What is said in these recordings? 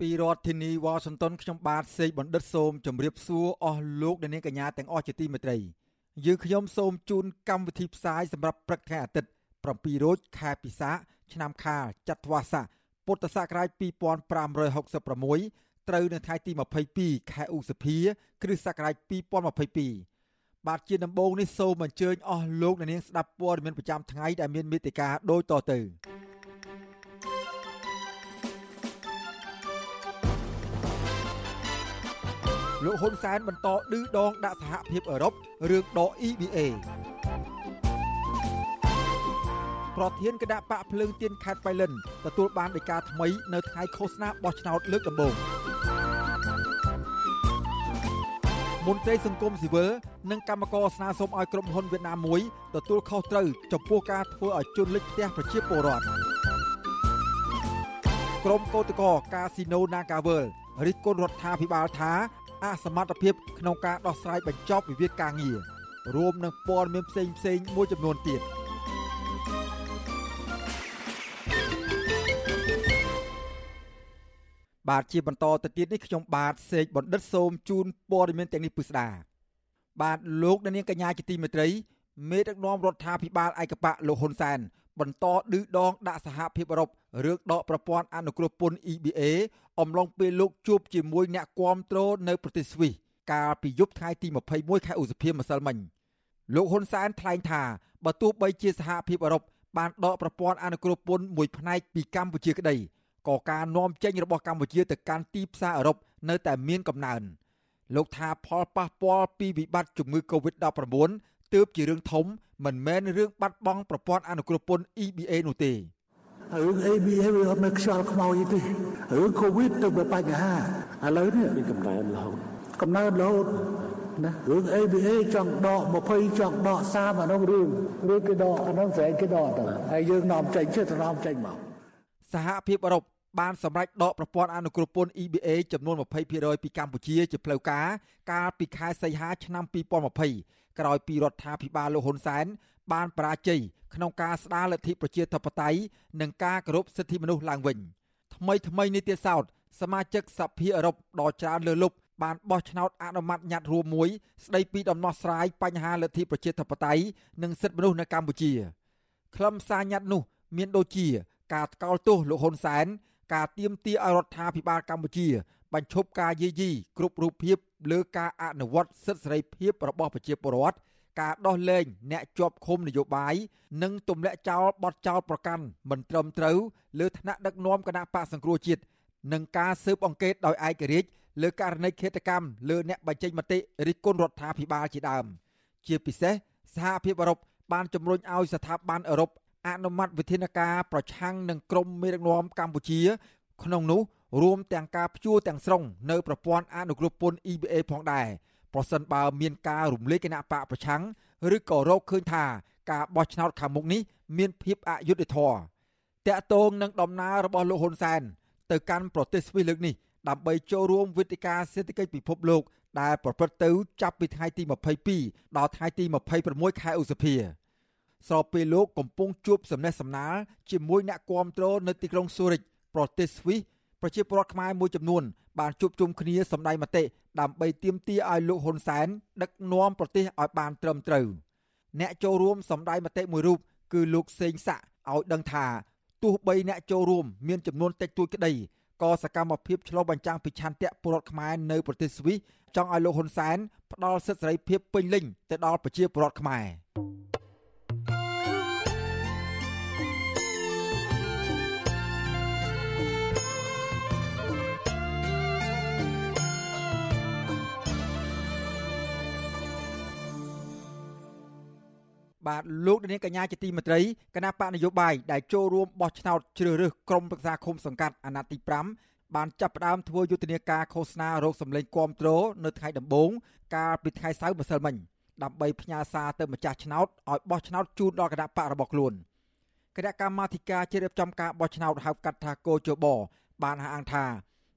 ពីរដ្ឋធានីវ៉ាស៊ីនតោនខ្ញុំបាទសេកបណ្ឌិតសូមជម្រាបសួរអស់លោកអ្នកនាងកញ្ញាទាំងអស់ជាទីមេត្រីយើងខ្ញុំសូមជូនកម្មវិធីផ្សាយសម្រាប់ព្រឹកថ្ងៃអាទិត្យ7រោចខែពិសាឆ្នាំខាលចត្វាស័កពុទ្ធសករាជ2566ត្រូវនៅថ្ងៃទី22ខែឧសភា គ្រិស្តសករាជ2022បាទជាដំបូងនេះសូមអញ្ជើញអស់លោកអ្នកនាងស្ដាប់ព័ត៌មានប្រចាំថ្ងៃដែលមានមេត្តាដូចតទៅ លោកហ៊ុនសែនបន្តឌឺដងដាក់សហភាពអឺរ៉ុបរឿងដក EBA ប្រធានគណៈបកភ្លើងទៀនខេត្តបៃលិនទទួលបានដីកាថ្មីនៅថ្ងៃឃោសនាបោះឆ្នោតលើកដំបូងមន្ត្រីសង្គមស៊ីវិលនិងកម្មករស្នើសុំឲ្យក្រុមហ៊ុនវៀតណាមមួយទទួលខុសត្រូវចំពោះការធ្វើឲ្យជន់លិចផ្ទះប្រជាពលរដ្ឋក្រុមកោតក្រកាស៊ីណូ Nagavel រិះគន់រដ្ឋាភិបាលថា អសមត្ថភាពក្នុងការដោះស្រាយបញ្ចប់វិវាទការងាររួមនឹងព័ត៌មានផ្សេងផ្សេងមួយចំនួនទៀតបាទជាបន្តទៅទៀតនេះខ្ញុំបាទសេកបណ្ឌិតសូមជូនព័ត៌មានទាំងនេះពិស្ដាបាទលោកនាងកញ្ញាជាទីមេត្រីមេដឹកនាំរដ្ឋាភិបាលឯកបៈលោកហ៊ុនសែន បន្តឌឺដងដាក់សហភាពអឺរ៉ុបរឿងដកប្រព័ន្ធអនុគ្រោះពន្ធ EBA អំឡុងពេលលោកជួបជាមួយអ្នកគាំទ្រនៅប្រទេសស្វីសកាលពីយប់ថ្ងៃទី21ខែឧសភាម្សិលមិញលោកហ៊ុនសែនថ្លែងថាបើទោះបីជាសហភាពអឺរ៉ុបបានដកប្រព័ន្ធអនុគ្រោះពន្ធមួយផ្នែកពីកម្ពុជាក្តីក៏ការនាំចេញរបស់កម្ពុជាទៅកាន់ទីផ្សារអឺរ៉ុបនៅតែមានកំណើនលោកថាផលប៉ះពាល់ពីវិបត្តិជំងឺ Covid-19 ទើបជារឿងធំ មិនមែនរឿងបាត់បង់ប្រព័ន្ធអនុគ្រោះពន្ធ EBA នោះទេរឿង ABA វាអត់នៅខ្យល់ខ្មោចទេរឿង Covid ទៅវាបញ្ហាឥឡូវនេះមានកំណើនរហូតកំណើនរហូតណារឿង ABA ចង់ដក20ចង់ដក30អានោះរឿងរឿងគេដកអានោះស្រែកគេដកទៅហើយយើងនាំចេញជិះទៅនាំចេញមកសហភាពអឺរ៉ុបបានសម្រេចដកប្រព័ន្ធអនុគ្រោះពន្ធ EBA ចំនួន20%ពីកម្ពុជាជាផ្លូវការកាលពីខែសីហាឆ្នាំ2020 ក្រោយពីរដ្ឋាភិបាលលោកហ៊ុនសែនបានបរាជ័យក្នុងការស្ដារលទ្ធិប្រជាធិបតេយ្យនិងការគោរពសិទ្ធិមនុស្សឡើងវិញថ្មីថ្មីនេះទៀតសោតសមាជិកសភាអឺរ៉ុបដ៏ច្រើនលើសលប់បានបោះឆ្នោតអនុម័តញត្តិរួមមួយស្ដីពីដំណោះស្រាយបញ្ហាលទ្ធិប្រជាធិបតេយ្យនិងសិទ្ធិមនុស្សនៅកម្ពុជាខ្លឹមសារញត្តិនោះ មានដូចជា ការថ្កោលទោសលោកហ៊ុនសែនការទៀមទាឲ្យរដ្ឋាភិបាលកម្ពុជា បញ្ឈប់ការយាយីគ្រប់រូបភាពលើការអនុវត្តសិទ្ធិសេរីភាពរបស់ប្រជាពលរដ្ឋការដោះលែងអ្នកជាប់ឃុំនយោបាយនិងទម្លាក់ចោលបទចោលប្រកាន់មិនត្រឹមត្រូវលើឋានៈដឹកនាំគណៈបកសង្គ្រោះជាតិនិងការស៊ើបអង្កេតដោយឯករាជ្យលើករណីឃាតកម្មលើអ្នកបញ្ចេញមតិរិះគន់រដ្ឋាភិបាលជាដើមជាពិសេសសហភាពអឺរ៉ុបបានជំរុញឲ្យស្ថាប័នអឺរ៉ុបអនុម័តវិធានការប្រឆាំងនឹងក្រុមមេដឹកនាំកម្ពុជា ក្នុងនោះ រួមទាំងការព្យួរទាំងស្រុងនៅប្រព័ន្ធអនុគ្រោះពន្ធ EBA ផងដែរប្រសិនបើមានការរំលាយគណៈបកប្រឆាំងឬក៏រកឃើញថាការបោះឆ្នោតខាងមុខនេះមានភាពអយុត្តិធម៌តាក់ទងនឹងដំណើររបស់លោកហ៊ុនសែនទៅកាន់ប្រទេសស្វីសលើកនេះដើម្បីចូលរួមវេទិកាសេដ្ឋកិច្ចពិភពលោកដែលប្រព្រឹត្តទៅចាប់ពីថ្ងៃទី22ដល់ថ្ងៃទី26ខែឧសភាស្របពេលលោកកំពុងជួបសំណេះសំណាលជាមួយអ្នកគាំទ្រនៅទីក្រុងស៊ូរិចប្រទេសស្វីស ប្រជាពលរដ្ឋខ្មែរមួយចំនួនបានជួបជុំគ្នាសម្ដែងមតិដើម្បីទាមទារឲ្យលោកហ៊ុនសែនដឹកនាំប្រទេសឲ្យបានត្រឹមត្រូវអ្នកចូលរួមសម្ដែងមតិមួយរូបគឺលោកសេងសាក់ឲ្យដឹងថាទោះបីអ្នកចូលរួមមានចំនួនតិចតួចក្តីក៏សកម្មភាពឆ្លុះបញ្ចាំងពីឆន្ទៈពលរដ្ឋខ្មែរនៅប្រទេសស្វីសចង់ឲ្យលោកហ៊ុនសែនផ្ដល់សិទ្ធិសេរីភាពពេញលេញទៅដល់ប្រជាពលរដ្ឋខ្មែរ បាទលោកនាងកញ្ញាជាទីមេត្រីគណៈបកនយោបាយដែលចូលរួមបោះឆ្នោតជ្រើសរើសក្រុមប្រឹក្សាឃុំសង្កាត់អាណត្តិទីបានចាប់ផ្ដើមធ្វើយុទ្ធនាការឃោសនារោគសម្លេងគាំទ្រនៅថ្ងៃដំបូងកាលពីថ្ងៃសៅរ៍ម្សិលមិញដើម្បីផ្ញើសារទៅម្ចាស់ឆ្នោតឲ្យបោះឆ្នោតជូនដល់គណៈបករបស់ខ្លួនគណៈកម្មាធិការជ្រៀបចំការបោះឆ្នោតហៅកាត់ថាកោជបបានអះអាងថា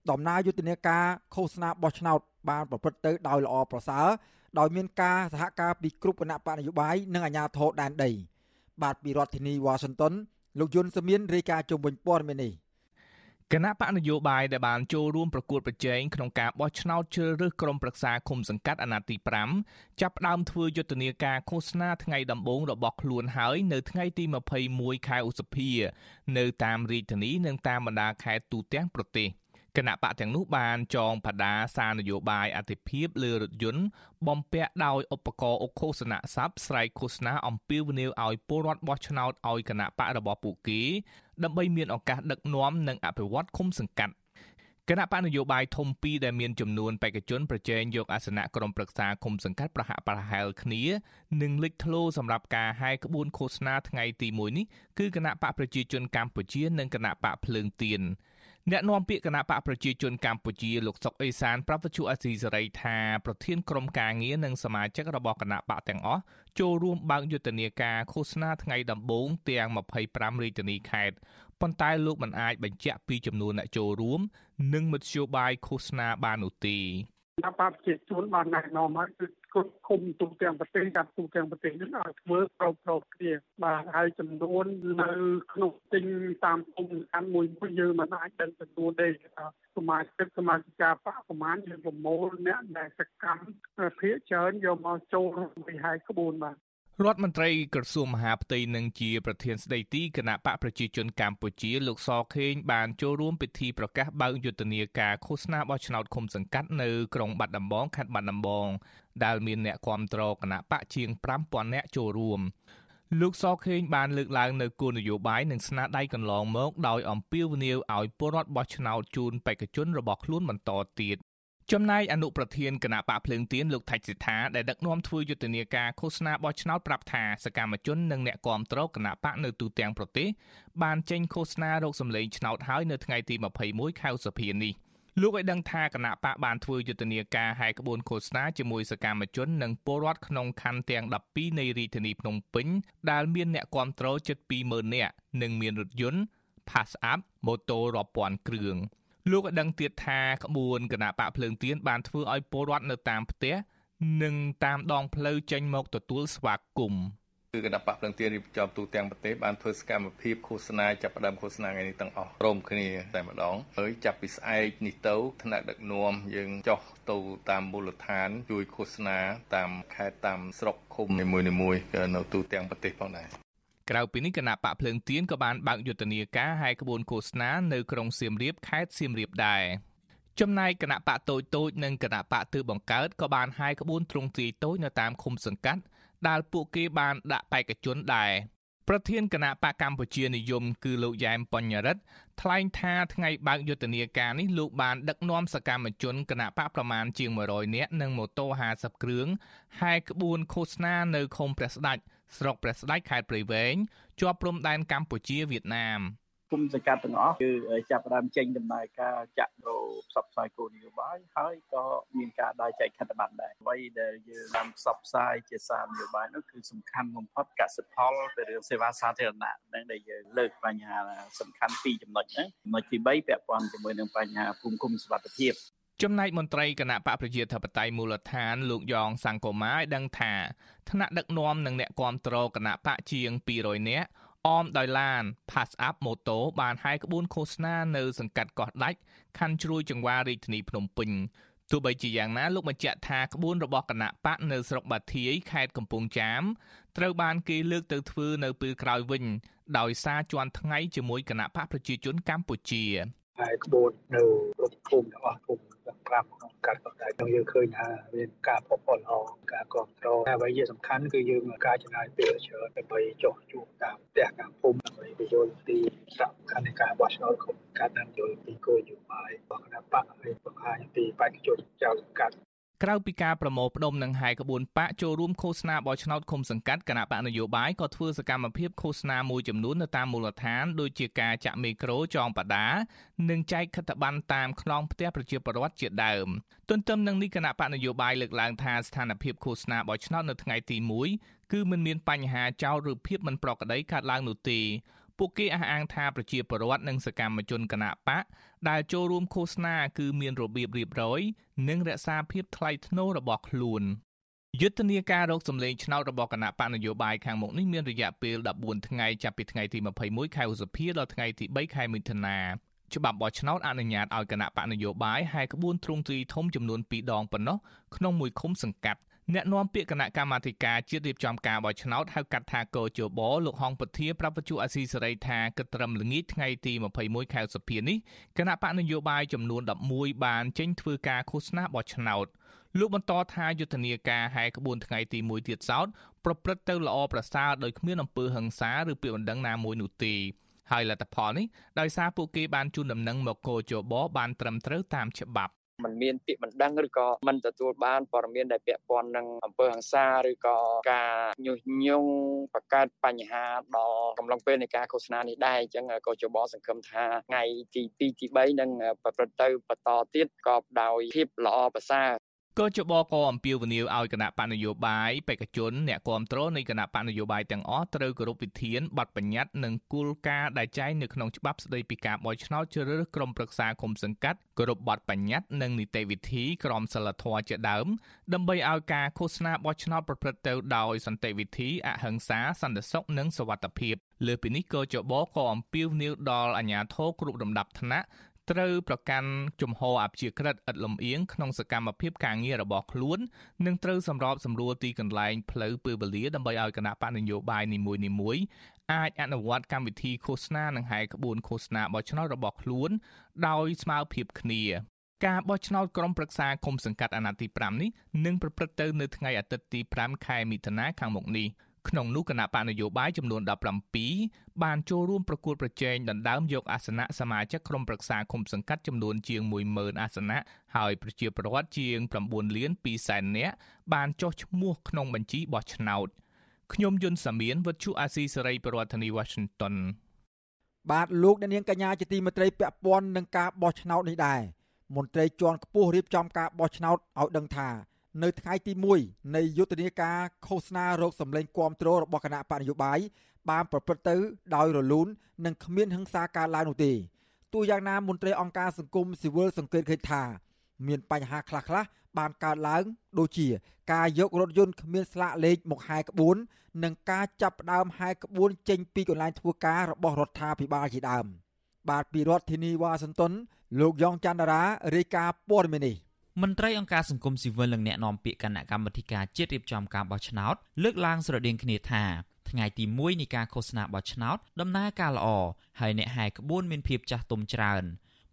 ដំណើរយុទ្ធនាការឃោសនាបោះឆ្នោតបានប្រព្រឹត្តទៅដោយល្អប្រសើរ ដោយមានការសហការពីគ្រប់គណៈបកនយោបាយនិងអាជ្ញាធរដែនដី បាទពីរដ្ឋធានីវ៉ាស៊ីនតោនលោកយុនសមៀនរាយការណ៍ជុំវិញព័ត៌មាននេះគណៈបកនយោបាយដែលបានចូលរួមប្រកួតប្រជែងក្នុងការបោះឆ្នោតជ្រើសរើសក្រុមប្រឹក្សាឃុំសង្កាត់អាណត្តិទី5ចាប់ផ្ដើមធ្វើយុទ្ធនាការឃោសនាថ្ងៃដំបូងរបស់ខ្លួនហើយនៅថ្ងៃទី21ខែឧសភា នៅតាមរាជធានីនិងតាមបណ្ដាខេត្តទូទាំងប្រទេស។ គណៈបកទាំងនោះបានចងផដាសារនយោបាយអតិភិបលើរថយន្តបំពាក់ដោយឧបករណ៍អុកឃោសនៈស័ព្ទស្រែកឃោសនាអំពាវនាវឲ្យពលរដ្ឋបោះឆ្នោតឲ្យគណៈបករបស់ពួកគេដើម្បីមានឱកាសដឹកនាំនិងអភិវឌ្ឍឃុំសង្កាត់គណៈបកនយោបាយធំពីរដែលមានចំនួនបេក្ខជនប្រជែងយកអាសនៈក្រុមប្រឹក្សាឃុំសង្កាត់ប្រហាក់ប្រហែលគ្នានឹងលេចធ្លោសម្រាប់ការហែក្បួនឃោសនាថ្ងៃទី1នេះគឺគណៈបកប្រជាជនកម្ពុជានិងគណៈបកភ្លើងទៀន អ្នកនាំពាក្យគណៈបកប្រជាជនកម្ពុជាលោកសុកអេសានប្រាប់វិទ្យុអស៊ីសេរីថាប្រធានក្រុមការងារនិងសមាជិករបស់គណៈបកទាំងអស់ចូលរួមបើកយុទ្ធនាការឃោសនាថ្ងៃដំបូងទាំង25រាជធានីខេត្តប៉ុន្តែលោកមិនអាចបញ្ជាក់ពីចំនួនអ្នកចូលរួម និងមធ្យោបាយឃោសនាបាននោះទេគណៈបកប្រជាជនបានណែនាំមកគឺ គ្រប់ឃុំទូទាំងប្រទេសតាមទូទាំងប្រទេសនេះឲ្យធ្វើប្រោប្រោគ្នាបាទហើយចំនួននៅក្នុងទិញតាមឃុំតាមមួយមួយយើងមិនអាចដឹងចំនួនទេសមាជិកសមាជិកាបកប្រមាណយើងប្រមូលអ្នកដែលសកម្មភាគច្រើនយកមកចូលរួមវិហ័យក្បួនបាទ រដ្ឋមន្ត្រីក្រសួងមហាផ្ទៃនិងជាប្រធានស្ដីទីគណៈបកប្រជាជនកម្ពុជាលោកសខេងបានចូលរួមពិធីប្រកាសបើកយុទ្ធនាការឃោសនាបោះឆ្នោតឃុំសង្កាត់នៅក្រុងបាត់ដំបងខេត្តបាត់ដំបងដែលមានអ្នកគាំទ្រគណៈបកជាង5000នាក់ចូលរួមលោកសខេងបានលើកឡើងនៅគោលនយោបាយនិងស្នាដៃកន្លងមកដោយអំពាវនាវឲ្យពលរដ្ឋបោះឆ្នោតជូនបេក្ខជនរបស់ខ្លួនបន្តទៀត ចំណែកអនុប្រធានគណៈបកភ្លើងទៀនលោកថច្សិថាដែលដឹកនាំធ្វើយុទ្ធនាការឃោសនាបោះឆ្នោតប្រាប់ថាសកម្មជននិងអ្នកគាំទ្រគណៈបកនៅទូទាំងប្រទេសបានចេញឃោសនារោគសម្លេងឆ្នោតហើយនៅថ្ងៃទី21ខែឧសភានេះលោកឲ្យដឹងថាគណៈបកបានធ្វើយុទ្ធនាការហែកក្បួនឃោសនាជាមួយសកម្មជននិងពលរដ្ឋក្នុងខណ្ឌទាំង12នៃរាជធានីភ្នំពេញដែលមានអ្នកគាំទ្រជិត20000នាក់និងមានរថយន្ត Pass Up ម៉ូតូរាប់ពាន់គ្រឿង លោកក៏ដឹងទៀតថាក្បួនគណៈបកភ្លើងទៀនបានធ្វើឲ្យពលរដ្ឋនៅតាមផ្ទះនិងតាមដងផ្លូវចេញមកទទួលស្វាគមន៍គឺគណៈបកភ្លឹងទៀនរៀបចំទូទាំងប្រទេសបានធ្វើសកម្មភាពឃោសនាចាប់ផ្ដើមឃោសនាថ្ងៃនេះទាំងអស់ព្រមគ្នាតែម្ដងហើយចាប់ពីស្អែកនេះទៅថ្នាក់ដឹកនាំយើងចុះទៅតាមមូលដ្ឋាន ជួយឃោសនាតាមខេត្តតាមស្រុកឃុំនីមួយៗនៅទូទាំងប្រទេសផងដែរ ក្រៅពីនេះគណៈបកភ្លើងទៀនក៏បានបើកយុទ្ធនាការហែកក្បួនឃោសនានៅក្រុងសៀមរាបខេត្តសៀមរាបដែរចំណែកគណៈបកតូចតូចនិងគណៈបកទើបបង្កើតក៏បានហាយក្បួនទ្រង់ទ្រាយតូចនៅតាមឃុំសង្កាត់ដែលពួកគេបានដាក់បេក្ខជនដែរប្រធានគណៈបកកម្ពុជានិយមគឺលោកយ៉ែមបញ្ញរិទ្ធថ្លែងថាថ្ងៃបើកយុទ្ធនាការនេះលោកបានដឹកនាំសកម្មជនគណៈបកប្រមាណជាង100នាក់និងម៉ូតូ50គ្រឿងហែកក្បួនឃោសនានៅឃុំព្រះស្ដេច ស្រុកព្រះស្ដេចខេត្តព្រៃវែងជាប់ព្រំដែនកម្ពុជាវៀតណាមគុំសង្កាត់ទាំងអស់គឺចាប់ផ្ដើមចេញដំណើរការចាក់រោផ្សព្វផ្សាយគោលនយោបាយហើយក៏មានការដើរចែកខិត្តប័ណ្ណដែរអ្វីដែលយើងបានផ្សព្វផ្សាយជាសារនយោបាយនោះគឺសំខាន់បំផុតកសិផលទៅរឿងសេវាសាធារណៈហ្នឹងដែលយើងលើកបញ្ហាសំខាន់ពីរចំណុចហ្នឹងចំណុចទី3ពាក់ព័ន្ធជាមួយនឹងបញ្ហាភូមិឃុំសុវត្ថិភាព ចំណែកមន្ត្រីគណៈបកប្រជាធិបតេយ្យមូលដ្ឋានលោកយ៉ងសង្គមាឲ្យដឹងថាថ្នាក់ដឹកនាំនិងអ្នកគាំទ្រគណៈបកជាង200នាក់អមដោយឡាន Pass Up ម៉ូតូបានហាយក្បួនឃោសនានៅសង្កាត់កោះដាច់ខណ្ឌជ្រួយចង្វារាជធានីភ្នំពេញទោះបីជាយ៉ាងណាលោកបញ្ជាក់ថាក្បួនរបស់គណៈបកនៅស្រុកបាធាយខេត្តកំពង់ចាមត្រូវបានគេលើកទៅធ្វើនៅពេលក្រោយវិញ ដោយសារជន់ថ្ងៃជាមួយគណៈបកប្រជាជនកម្ពុជា ហើយក្បួននៅគ្រប់ភូមិទាំងអស់ភូមិទាំង5ក្នុងកាត់ក៏តែយើងយើងឃើញថាមានការផុសផុលល្អការគ្រប់គ្រងហើយអ្វីជាសំខាន់គឺយើងការចំណាយពេលច្រើនដើម្បីចុះជួបតាមផ្ទះតាមភូមិដើម្បីពយល់ពីសំខាន់នៃការបោះឆ្នោតគ្រប់កាត់តាមយល់ពីគោលនយោបាយរបស់គណៈបកហើយបង្ហាញពីបេក្ខជនចៅកាត់ ក្រៅពីការប្រមូលផ្ដុំនិងហាយក្បួនបកចូលរួមឃោសនាបោះឆ្នោតឃុំសង្កាត់គណៈបកនយោបាយក៏ធ្វើសកម្មភាពឃោសនាមួយចំនួននៅតាមមូលដ្ឋានដូចជាការចាក់មេក្រូចងបដានិងចែកខិត្តប័ណ្ណតាមខ្នងផ្ទះប្រជាពលរដ្ឋជាដើមទន្ទឹមនឹងនេះគណៈបកនយោបាយលើកឡើងថាស្ថានភាពឃោសនាបោះឆ្នោតនៅថ្ងៃទី1គឺមិនមានបញ្ហាចោលឬភាពមិនប្រក្រតីកើតឡើងនោះទេ ពួកគេអះអាងថាប្រជាពលរដ្ឋនិងសកម្មជនគណៈបកដែលចូលរួមឃោសនាគឺមានរបៀបរៀបរយនិងរក្សាភាពថ្លៃថ្នូររបស់ខ្លួនយុទ្ធនាការរកសម្លេងឆ្នោតរបស់គណៈបកនយោបាយខាងមុខនេះមានរយៈពេល14ថ្ងៃចាប់ពីថ្ងៃទី21ខែឧសភាដល់ថ្ងៃទី3ខែមិថុនាច្បាប់បោះឆ្នោតអនុញ្ញាតឲ្យគណៈបកនយោបាយហែកក្បួនទ្រង់ទ្រីធំចំនួន2ដងប៉ុណ្ណោះក្នុងមួយឃុំសង្កាត់ អ្នកនាំពាក្យគណៈកម្មាធិការជាតិរៀបចំការបោះឆ្នោតហៅកាត់ថាកោជបលោកហងពធាប្រាប់វិទ្យុអាស៊ីសេរីថាគិតត្រឹមល្ងាចថ្ងៃទី21ខែសីហានេះគណៈបកនយោបាយចំនួន11បានចេញធ្វើការឃោសនាបោះឆ្នោតលោកបន្តថាយុទ្ធនាការហែក្បួនថ្ងៃទី1ទៀតសោតប្រព្រឹត្តទៅល្អប្រសើរដោយគ្មានអំពើហិង្សាឬពាក្យបណ្ដឹងណាមួយនោះទេហើយលទ្ធផលនេះដោយសារពួកគេបានជូនដំណឹងមកកោជបបានត្រឹមត្រូវតាមច្បាប់ มันមានពាក្យបណ្ដឹងឬក៏មិនទទួលបានព័ត៌មានដែលពាក់ព័ន្ធនឹងអំពើហិង្សាឬក៏ការញុះញង់បង្កើតបញ្ហាដល់កំឡុងពេលនៃការឃោសនានេះដែរអញ្ចឹងក៏ជបសង្ឃឹមថាថ្ងៃទី2ទី3នឹងប្រព្រឹត្តទៅបន្តទៀតក៏ដោយភាពល្អប្រសើរ ក៏ជបក៏អំពាវនាវឲ្យគណៈបកនយោបាយបេក្ខជនអ្នកគ្រប់គ្រងនៃគណៈបកនយោបាយទាំងអស់ត្រូវគោរពវិធានបទបញ្ញត្តិនិងគោលការណ៍ដែលចែងនៅក្នុងច្បាប់ស្តីពីការបោះឆ្នោតជ្រើសរើសក្រុមប្រឹក្សាគុំសង្កាត់គោរពបទបញ្ញត្តិនិងនីតិវិធីក្រមសីលធម៌ជាដើមដើម្បីឲ្យការឃោសនាបោះឆ្នោតប្រព្រឹត្តទៅដោយសន្តិវិធីអហិង្សាសន្តិសុខនិងសុវត្ថិភាពលើពីនេះក៏ចបក៏អំពាវនាវដល់អាជ្ញាធរគ្រប់លំដាប់ថ្នាក់ ត្រូវប្រកាន់ជំហរអព្យាក្រឹតឥតលំអៀងក្នុងសកម្មភាពការងាររបស់ខ្លួននិងត្រូវសម្របសម្រួលទីកន្លែងផ្លូវពេលវេលាដើម្បីឲ្យគណៈបកនយោបាយនីមួយៗអាចអនុវត្តកម្មវិធីឃោសនានិងហែក្បួនឃោសនាបោះឆ្នោតរបស់ខ្លួន ដោយស្មើភាពគ្នាការបោះឆ្នោតក្រុមប្រឹក្សាគុំសង្កាត់អាណត្តិទី5នេះនឹងប្រព្រឹត្តទៅនៅថ្ងៃអាទិត្យទី5ខែមិថុនាខាងមុខនេះ។ ក្នុងនោះគណៈបកនយោបាយចំនួន17បានចូលរួមប្រកួតប្រជែងដណ្ដើមយកអាសនៈសមាជិកក្រុមប្រឹក្សាគុំសង្កាត់ចំនួនជាង10000អាសនៈហើយប្រជាពលរដ្ឋជាង9លាន2សែននាក់បានចុះឈ្មោះក្នុងបញ្ជីបោះឆ្នោតខ្ញុំយុនសាមៀនវុទ្ធុអាស៊ីសេរីប្រធានាធិបតី Washington បាទលោកអ្នកនាងកញ្ញាជាទីមេត្រីពាក់ព័ន្ធនឹងការបោះឆ្នោតនេះដែរមន្ត្រីជាន់ខ្ពស់រៀបចំការបោះឆ្នោតឲ្យដឹងថា នៅថ្ងៃទី1នៃយុទ្ធនាការឃោសនារោគសម្លេងគាំទ្ររបស់គណៈបកនយោបាយបានប្រព្រឹត្តទៅដោយរលូននិងគ្មានហិង្សាកើតឡើងនោះទេទោះយ៉ាងណាមន្ត្រីអង្គការសង្គមស៊ីវិលសង្កេតឃើញថាមានបញ្ហាខ្លះៗបានកើតឡើងដូចជា ការយករថយន្តគ្មានស្លាកលេខមកហែក្បួន និងការចាប់ផ្ដើមហែក្បួនចេញពីកន្លែងធ្វើការរបស់រដ្ឋាភិបាលជាដើម បាទពីរដ្ឋធានីវ៉ាស៊ីនតោនលោកយ៉ងច័ន្ទរារាយការណ៍ព័ត៌មាននេះ មន្ត្រីអង្គការសង្គមស៊ីវិលនិងអ្នកនាំពាក្យគណៈកម្មាធិការជាតិរៀបចំការបោះឆ្នោតលើកឡើងស្រដៀងគ្នាថាថ្ងៃទី1នៃការឃោសនាបោះឆ្នោតដំណើរការល្អហើយអ្នកហែក្បួនមានភាពចាស់ទុំច្រើន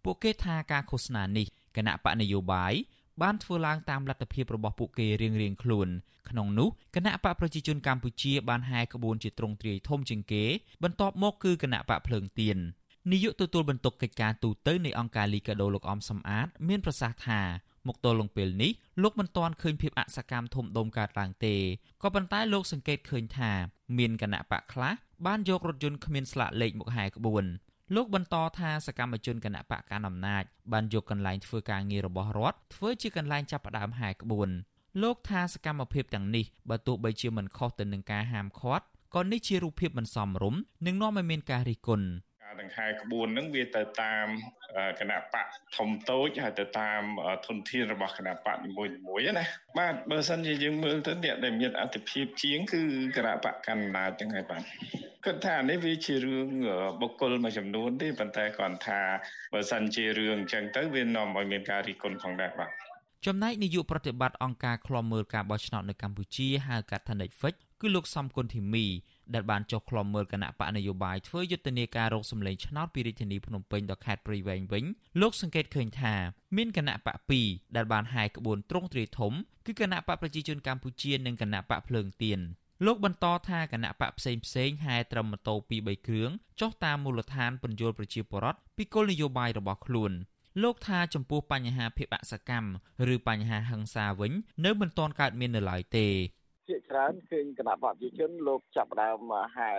ពួកគេថាការឃោសនានេះគណៈបកនយោបាយបានធ្វើឡើងតាមលទ្ធភាពរបស់ពួកគេរៀងៗខ្លួនក្នុងនោះគណៈបកប្រជាជនកម្ពុជាបានហែក្បួនជាទ្រង់ទ្រាយធំជាងគេ បន្ទាប់មកគឺគណៈបកភ្លើងទៀននាយកទទួលបន្ទុកកិច្ចការទូតទៅនៃអង្គការលីកាដូលោកអំសំអាត មានប្រសាសន៍ថា មកទល់នឹងពេលនេះលោកមិនទាន់ឃើញភាពអសកម្មធំដុំកើតឡើងទេក៏ប៉ុន្តែលោកសង្កេតឃើញថាមានគណៈបកខ្លះបានយករថយន្តគ្មានស្លាកលេខមកហែក្បួនលោកបន្តថាសកម្មជនគណៈបកកណ្ដាលអំណាចបានយកកន្លែងធ្វើការងាររបស់រដ្ឋធ្វើជាកន្លែងចាប់ផ្ដើមហែក្បួនលោកថាសកម្មភាពទាំងនេះបើទោះបីជាមិនខុសទៅនឹងការហាមឃាត់ក៏នេះជារូបភាពមិនសមរម្យនិងនាំឲ្យមានការរិះគន់ ដង្ហែក្បួនហ្នឹងវាទៅតាមគណៈបកធំតូចហើយទៅតាមធនធានរបស់គណៈបកនីមួយៗណាបាទបើសិនជាយើងមើលទៅអ្នកដែលមានអធិភាពជាងគឺគណៈបកកណ្ដាលទាំងហើយបាទគាត់ថានេះវាជារឿងបុគ្គលមួយចំនួនទេប៉ុន្តែគាត់ថាបើសិនជារឿងអញ្ចឹងទៅវានាំឲ្យមានការរិះគន់ផងដែរបាទចំណែកនាយកប្រតិបត្តិអង្គការឃ្លាំមើលការបោះឆ្នោតនៅកម្ពុជាហៅកាត់ថា Netflix គឺលោកសំគុណធីមី ដែលបានចុះឃ្លាំមើលគណៈបកនយោបាយធ្វើយុទ្ធនាការរកសម្លេងឆ្នោតពីរាជធានីភ្នំពេញដល់ខេត្តព្រៃវែងវិញលោកសង្កេតឃើញថាមានគណៈបក2ដែលបានហាយក្បួនត្រង់ទ្រាយធំគឺគណៈបកប្រជាជនកម្ពុជានិងគណៈបកភ្លើងទៀនលោកបន្តថាគណៈបកផ្សេងផ្សេងហែត្រឹមម៉ូតូ2 3គ្រឿងចុះតាមមូលដ្ឋានពន្យល់ប្រជាពលរដ្ឋពីគោលនយោបាយរបស់ខ្លួនលោកថាចំពោះបញ្ហាភាពអសកម្មឬបញ្ហាហិង្សាវិញ នៅមិនទាន់កើតមាននៅឡើយទេ ជាច្រើនឃើញគណៈបព្វជិជនលោកចាប់ដើមហែ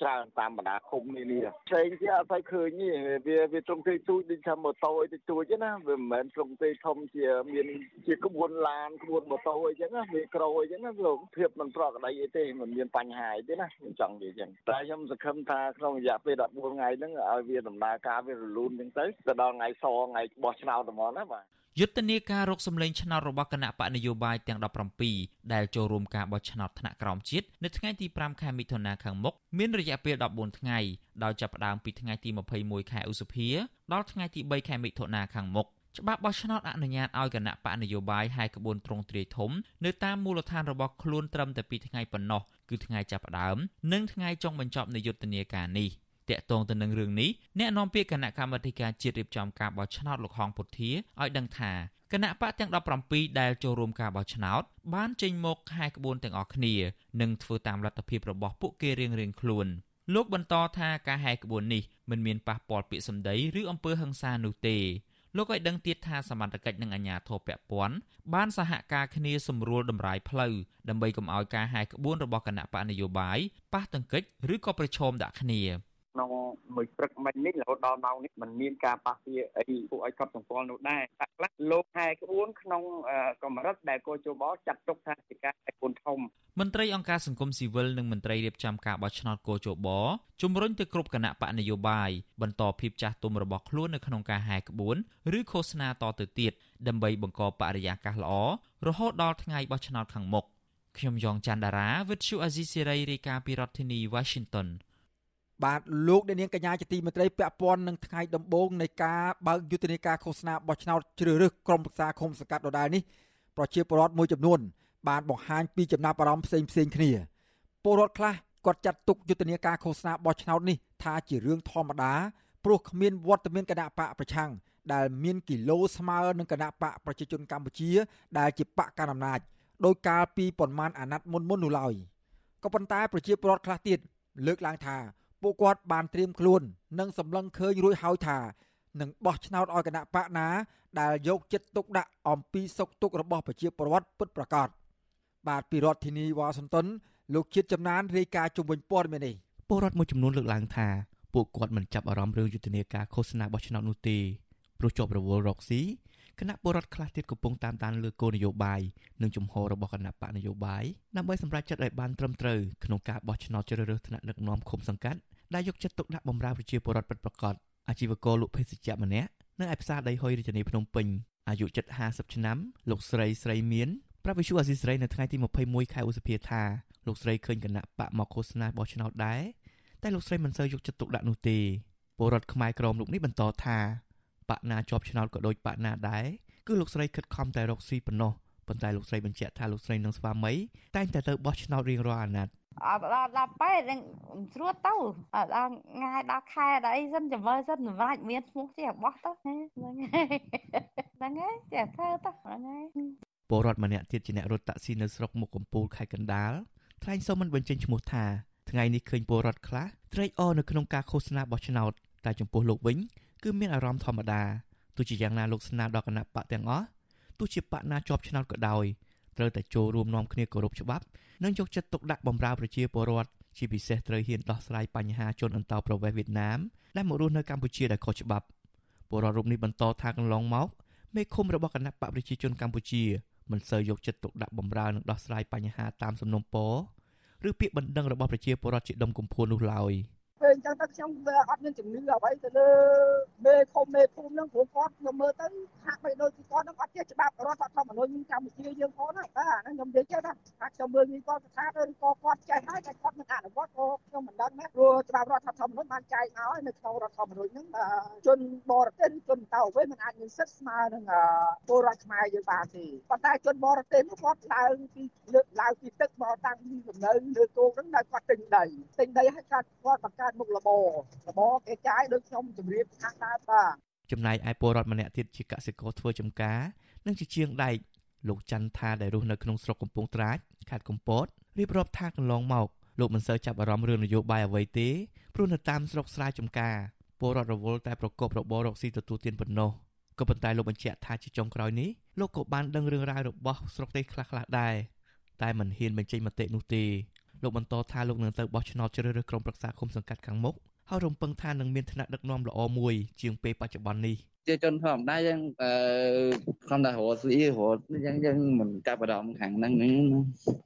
ច្រើនតាមបណ្ដាឃុំនេះនេះផ្សេងទៀតអត់ស្អីឃើញទេវាវាត្រង់ទេទូចដូចថាម៉ូតូអីទៅទូចណាវាមិនមែនត្រង់ទេធំជាមានជាក្បួនឡានក្បួនម៉ូតូអីចឹងណាវាក្រូអីចឹងណាលោកភាពមិនប្រក្រតីអីទេមិនមានបញ្ហាអីទេណាខ្ញុំចង់និយាយចឹងតែខ្ញុំសង្ឃឹមថាក្នុងរយៈពេល14ថ្ងៃហ្នឹងឲ្យវាដំណើរការវារលូនចឹងទៅទៅដល់ថ្ងៃសថ្ងៃបោះឆ្នោតហ្មងណាបាទ យុទ្ធនាការរកសម្លេងឆ្នោតរបស់គណៈបកនយោបាយទាំង17ដែលចូលរួមការបោះឆ្នោតថ្នាក់ក្រោមជាតិនៅថ្ងៃទី5ខែមិថុនាខាងមុខមានរយៈពេល14ថ្ងៃដោយចាប់ផ្ដើមពីថ្ងៃទី21ខែឧសភាដល់ថ្ងៃទី3ខែមិថុនាខាងមុខច្បាប់បោះឆ្នោតអនុញ្ញាតឲ្យគណៈបកនយោបាយហាយក្បួនត្រង់ទ្រាយធំនៅតាមមូលដ្ឋានរបស់ខ្លួនត្រឹមតែ2ថ្ងៃប៉ុណ្ណោះគឺថ្ងៃចាប់ផ្ដើមនិងថ្ងៃចុងបញ្ចប់នៃយុទ្ធនាការនេះ។ តាក់ទងទៅនឹងរឿងនេះអ្នកនាំពាក្យគណៈកម្មាធិការជាតិរៀបចំការបោះឆ្នោតលោកហងពុធាឲ្យដឹងថាគណៈបកទាំង17ដែលចូលរួមការបោះឆ្នោតបានចេញមកខែក្បួនទាំងអស់គ្នានិងធ្វើតាមលទ្ធភាពរបស់ពួកគេរៀងៗខ្លួនលោកបន្តថាការហែកក្បួននេះមិនមានប៉ះពាល់ពាក្យសម្ដីឬអំពើហិង្សានោះទេលោកឲ្យដឹងទៀតថាសមត្ថកិច្ចនិងអាជ្ញាធរពាក់ព័ន្ធបានសហការគ្នាសម្រួលដំរាយផ្លូវដើម្បីកុំឲ្យការហែកក្បួនរបស់គណៈបកនយោបាយប៉ះទង្គិចឬក៏ប្រឈមដាក់គ្នា ក្នុងមួយព្រឹកមិញនេះរហូតដល់ម៉ោងនេះมันមានការប៉ះពាល់អីពួកឲ្យកត់សម្គាល់នោះដែរតែខ្លះលោកហែក្បួនក្នុងកម្រិតដែលកោជបចាត់ទុកថាជាការហែក្បួនធំមន្ត្រីអង្គការសង្គមស៊ីវិលនិងមន្ត្រីរៀបចំការបោះឆ្នោតកោជបជំរុញទៅគ្រប់គណៈបកនយោបាយបន្តភាពចាស់ទុំរបស់ខ្លួននៅក្នុងការហែក្បួនឬឃោសនាតទៅទៀតដើម្បីបង្កបរិយាកាសល្អរហូតដល់ថ្ងៃបោះឆ្នោតខាងមុខខ្ញុំយ៉ងច័ន្ទដារាវិទ្យុអាស៊ីសេរីរាយការណ៍ពីរដ្ឋធានី Washington បាទលោកអ្នកនាងកញ្ញាជាទីមេត្រីពាក់ព័ន្ធនឹងថ្ងៃដំបូងនៃការបើកយុទ្ធនាការឃោសនាបោះឆ្នោតជ្រើសរើសក្រុមប្រឹក្សាឃុំសង្កាត់ដដែលនេះប្រជាពលរដ្ឋមួយចំនួន បានបង្ហាញពីចំណាប់អារម្មណ៍ផ្សេងផ្សេងគ្នាពលរដ្ឋខ្លះគាត់ចាត់ទុកយុទ្ធនាការឃោសនាបោះឆ្នោតនេះថាជារឿងធម្មតាព្រោះគ្មានវត្តមានគណៈបកប្រឆាំងដែលមានគីឡូស្មើនឹងគណៈបកប្រជាជនកម្ពុជា ដែលជាបកកណ្ដាលអំណាចដោយកាលពីប៉ុន្មានអាណត្តិមុនមុននោះឡើយក៏ប៉ុន្តែប្រជាពលរដ្ឋខ្លះទៀតលើកឡើងថា ពួកគាត់បានត្រៀមខ្លួន និងសម្លឹងឃើញរួចហើយថានឹងបោះឆ្នោតឲ្យគណៈបកណា ដែលយកចិត្តទុកដាក់អំពីសុខទុក្ខរបស់ប្រជាពលរដ្ឋពិតប្រាកដបាទពីរដ្ឋធានីវ៉ាស៊ីនតោនលោកជាតិចំណានរាយការណ៍ជុំវិញព័ត៌មាននេះពលរដ្ឋមួយចំនួនលើកឡើងថាពួកគាត់មិនចាប់អារម្មណ៍រឿងយុទ្ធនាការឃោសនាបោះឆ្នោតនោះទេព្រោះជាប់រវល់រកស៊ីគណៈពលរដ្ឋខ្លះទៀតកំពុងតាមដានលើគោលនយោបាយនិងជំហររបស់គណៈបកនយោបាយដើម្បីសម្រេចចិត្តឲ្យបានត្រឹមត្រូវក្នុងការបោះឆ្នោតជ្រើសរើសថ្នាក់ដឹកនាំឃុំសង្កាត់ ដែលយកចិត្តទុកដាក់បម្រើប្រជាពលរដ្ឋពិតប្រាកដអាជីវករលក់ភេសជ្ជៈម្នាក់នៅឯផ្សារដីហុយរាជធានីភ្នំពេញអាយុជិត50ឆ្នាំលោកស្រីស្រីមានប្រាប់វិសុអាស៊ីស្រីនៅថ្ងៃទី21ខែឧសភាថាលោកស្រីឃើញគណៈបកមកឃោសនាបោះឆ្នោតដែរតែលោកស្រីមិនសូវយកចិត្តទុកដាក់នោះទេពលរដ្ឋខ្មែរក្រមលោកនេះបន្តថាបកណាជាប់ឆ្នោតក៏ដូចបកណាដែរគឺលោកស្រីខិតខំតែរកស៊ីប៉ុណ្ណោះប៉ុន្តែលោកស្រីបញ្ជាក់ថាលោកស្រីនិងស្វាមីតែងតែទៅបោះឆ្នោតរៀងរាល់អាណត្តិ អត់ដល់ដល់ពេលនឹងស្រួតទៅអត់ដល់ងាយដល់ខែដល់អីសិនចាំមើលសិនសម្រាប់មានឈ្មោះជាបោះទៅហ្នឹងហើយហ្នឹងហើយចេះធ្វើទៅហ្នឹងហើយពលរដ្ឋម្នាក់ទៀតជាអ្នករត់តាក់ស៊ីនៅស្រុកមុខកំពូលខេត្តកណ្ដាលថ្លែងសូមមិនបញ្ចេញឈ្មោះថាថ្ងៃនេះឃើញពលរដ្ឋខ្លះត្រេកអរនៅក្នុងការឃោសនាបោះឆ្នោតតែចំពោះលោកវិញគឺមានអារម្មណ៍ធម្មតាទោះជាយ៉ាងណាលោកស្នើដល់គណៈបកទាំងអស់ទោះជាបកណាជាប់ឆ្នោតក៏ដោយ ត្រូវតែចូលរួមនាំគ្នាគោរពច្បាប់និងយកចិត្តទុកដាក់បម្រើប្រជាពលរដ្ឋជាពិសេសត្រូវហ៊ានដោះស្រាយបញ្ហាជនអន្តោប្រវេសន៍វៀតណាមដែលមករស់នៅកម្ពុជាដែលខុសច្បាប់ពលរដ្ឋរូបនេះបន្តថាកន្លងមកមេឃុំរបស់គណៈបកប្រជាជនកម្ពុជាមិនសូវយកចិត្តទុកដាក់បម្រើនិងដោះស្រាយបញ្ហាតាមសំណុំពរឬពាក្យបណ្ដឹងរបស់ប្រជាពលរដ្ឋជាដុំកំភួននោះឡើយ។ឃើ ញចឹងទៅខ្ញុំវាអត់មានជំនឿអ្វីទៅលើមេឃុំមេភូមិហ្នឹងព្រោះគាត់ខ្ញុំមើលទៅហាក់បីដូចពីគាត់ហ្នឹងអត់ចេះច្បាប់រដ្ឋធម្មនុញ្ញកម្ពុជាយើងផងណាបាទហ្នឹងខ្ញុំនិយាយចេះណាថាខ្ញុំមើលពីគាត់ស្ថាបឬក៏គាត់ចេះហើយតែគាត់មិនអនុវត្តក៏ខ្ញុំមិនដឹងណាព្រោះច្បាប់រដ្ឋធម្មនុញ្ញបានចែកឲ្យនៅក្នុងរដ្ឋធម្មនុញ្ញហ្នឹងជនបរទេសជនតៅវិញមិនអាចមានសិទ្ធិស្មើនឹងពលរដ្ឋខ្មែរយើងបានទេប៉ុន្តែជនបរទេសនោះគាត់ឡើងពីលើកឡើងពីទឹកមកតាំងពីកំណើលើគោកហ្នឹងនៅគាត់ទិញដីទិញដីហើយគាត់គាត់បង្កើតកើតមុខលបលបគេចាយដូចខ្ញុំជម្រាបខាងដើមបាទចំណែកឯពលរដ្ឋម្នាក់ទៀតជាកសិករធ្វើចំការនិងជាជាងដែកលោកច័ន្ទថាដែលរស់នៅក្នុងស្រុកកំពង់ត្រាចខេត្តកំពតរៀបរាប់ថាកន្លងមកលោកមិនសូវចាប់អារម្មណ៍រឿងនយោបាយអ្វីទេព្រោះនៅតាមស្រុកស្រែចំការពលរដ្ឋរវល់តែប្រកបរបររកស៊ីទទួលទានប៉ុណ្ណោះក៏ប៉ុន្តែលោកបញ្ជាក់ថាជាចុងក្រោយនេះលោកក៏បានដឹងរឿងរ៉ាវរបស់ស្រុកទេសខ្លះៗដែរតែមិនហ៊ានបញ្ចេញមតិនោះទេ លោកបន្តថាលោកនឹងទៅបោះឆ្នោតជ្រើសរើសក្រុមប្រឹក្សាគុំសង្កាត់ខាងមុខហើយរំពឹងថានឹងមានឋានៈដឹកនាំល្អមួយជាងពេលបច្ចុប្បន្ននេះជាជនធម្មតាយើងអឺខំតែរស់ស៊ីរត់យើងយើងមិនកាប់អារម្មណ៍ខាងហ្នឹងហ្នឹង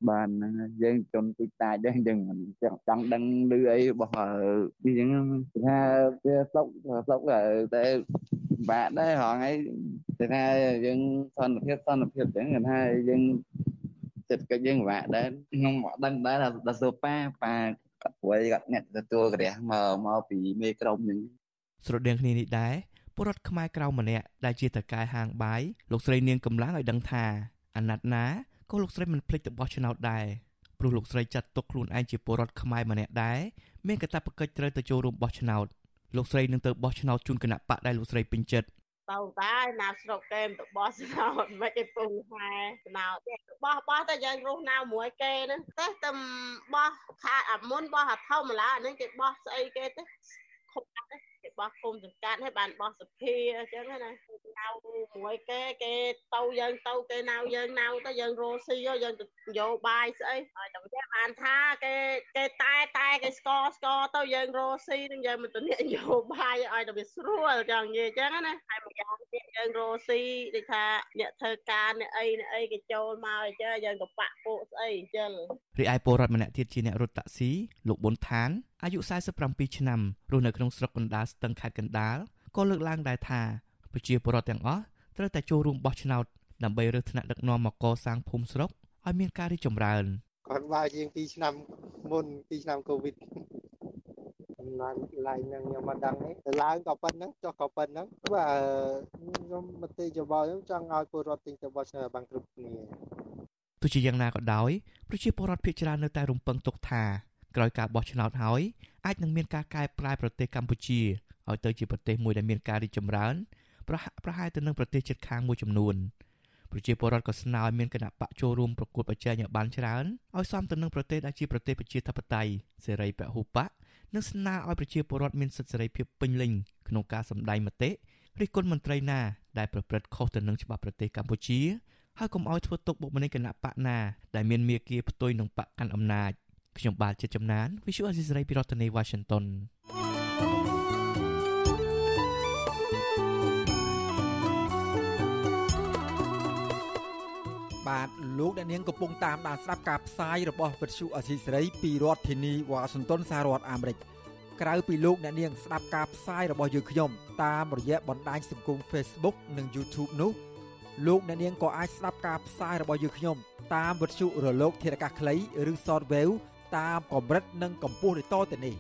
បានហ្នឹងយើងជនទូចតាចដែរយើងមិនចង់ចង់ដឹងឮអីរបស់នេះចឹងថាវាស្លុកស្លុកតែបាក់ដែរហងៃតែថាយើងសន្តិភាពសន្តិភាពចឹងថាយើង ចិត្តកិច្ចយើងពិបាកដែរខ្ញុំមិនដឹងដែរដល់សូប៉ាប៉ាគាត់ព្រួយគាត់អ្នកទទួលក្រះមកមកពីមេក្រុមហ្នឹងស្រដៀងគ្នានេះដែរពលរដ្ឋខ្មែរក្រៅម្នាក់ដែលជាតកែហាងបាយលោកស្រីនាងកំឡាំងឲ្យដឹងថាអាណត្តិណាក៏លោកស្រីមិនភ្លេចទៅបោះឆ្នោតដែរព្រោះលោកស្រីចាត់ទុកខ្លួនឯងជាពលរដ្ឋខ្មែរម្នាក់ដែរមានកាតព្វកិច្ចត្រូវទៅចូលរួមបោះឆ្នោតលោកស្រីនឹងទៅបោះឆ្នោតជូនគណៈបកដែលលោកស្រីពេញចិត្ត ទៅតែណាស្រុកគេទៅបោះស្នោតមិនឯពងហែស្នោតបោះបោះតែយើងរស់នៅមួយគេហ្នឹងតែតែបោះខាតអាមុនបោះអាធម្មតាអាហ្នឹងគេបោះស្អីគេទៅខុបទេគេ បោះគុំសង្កាត់ហើយបានបោះសភាអញ្ចឹងណានៅមួយគេគេទៅយើងទៅគេណៅយើងណៅទៅយើងរស់ស៊ីយើងទៅយោបាយស្អីហើយតែគេបានថាគេគេតែតែគេស្កស្កទៅយើងរស់ស៊ីនឹងយើងមិនទៅនិយាយយោបាយឲ្យតែវាស្រួលចង់និយាយអញ្ចឹងណាហើយម្យ៉ាងទៀតយើងរស់ស៊ីដូចថាអ្នកធ្វើការអ្នកអីអ្នកអីគេចូលមកអញ្ចឹងយើងក៏បាក់ពួកស្អីអញ្ចឹងរីឯពលរដ្ឋម្នាក់ទៀតជាអ្នករត់តាក់ស៊ីលោកប៊ុនឋាន អាយុ47ឆ្នាំរស់នៅក្នុងស្រុកកណ្ដាលស្ទឹងខេត្តកណ្ដាលក៏លើកឡើងដែរថាប្រជាពលរដ្ឋទាំងអស់ត្រូវតែចូលរួមបោះឆ្នោតដើម្បីរើសថ្នាក់ដឹកនាំមកកសាងភូមិស្រុកឲ្យមានការរីកចម្រើនគាត់បើជាង2ឆ្នាំមុន2ឆ្នាំកូវីដអំណាចឡើងនឹងខ្ញុំមិនដឹងទេទៅឡើងក៏ប៉ុណ្្នឹងចុះក៏ប៉ុណ្្នឹងបាទខ្ញុំមតិយោបល់ខ្ញុំចង់ឲ្យពលរដ្ឋទិញទៅបោះឆ្នោតបានគ្រប់គ្នាទោះជាយ៉ាងណាក៏ដោយប្រជាពលរដ្ឋភាគច្រើននៅតែរំពឹងទុកថា ក្រោយការបោះឆ្នោតហើយអាចនឹងមានការកែប្រែប្រទេសកម្ពុជាឲ្យទៅជាប្រទេសមួយដែលមានការរីកចម្រើនប្រហាក់ប្រហែលទៅនឹងប្រទេសជិតខាងមួយចំនួនប្រជាពលរដ្ឋក៏ស្នើឲ្យមានគណៈបកចូលរួមប្រកួតប្រជែងឲ្យបានច្រើនឲ្យសមទៅនឹងប្រទេសដែលជាប្រទេសប្រជាធិបតេយ្យសេរីពហុបកនិងស្នើឲ្យប្រជាពលរដ្ឋមានសិទ្ធិសេរីភាពពេញលេញក្នុងការសម្ដែងមតិរិះគន់មន្ត្រីណាដែលប្រព្រឹត្តខុសទៅនឹងច្បាប់ប្រទេសកម្ពុជាហើយកុំឲ្យធ្វើទុកបុកម្នេញគណៈបកណាដែលមានមាគ៌ាផ្ទុយនឹងបកកាន់អំណាច ខ្ញុំបាទជាចំណាន Visual Assisray ពីរដ្ឋធានី Washington បាទលោកអ្នកនាងកំពុងតាមដានស្ដាប់ការផ្សាយរបស់វិទ្យុអសីសេរីពីរដ្ឋធានីវ៉ាស៊ីនតោនសហរដ្ឋអាមេរិកក្រៅពីលោកអ្នកនាងស្ដាប់ការផ្សាយរបស់យើងខ្ញុំតាមរយៈបណ្ដាញសង្គម Facebook និង YouTube នោះលោកអ្នកនាងក៏អាចស្ដាប់ការផ្សាយរបស់យើងខ្ញុំតាមវិទ្យុរលកធារកាសខ្លីឬ Shortwave តាមកម្រិតនិងកម្ពស់ដូចតទៅនេះ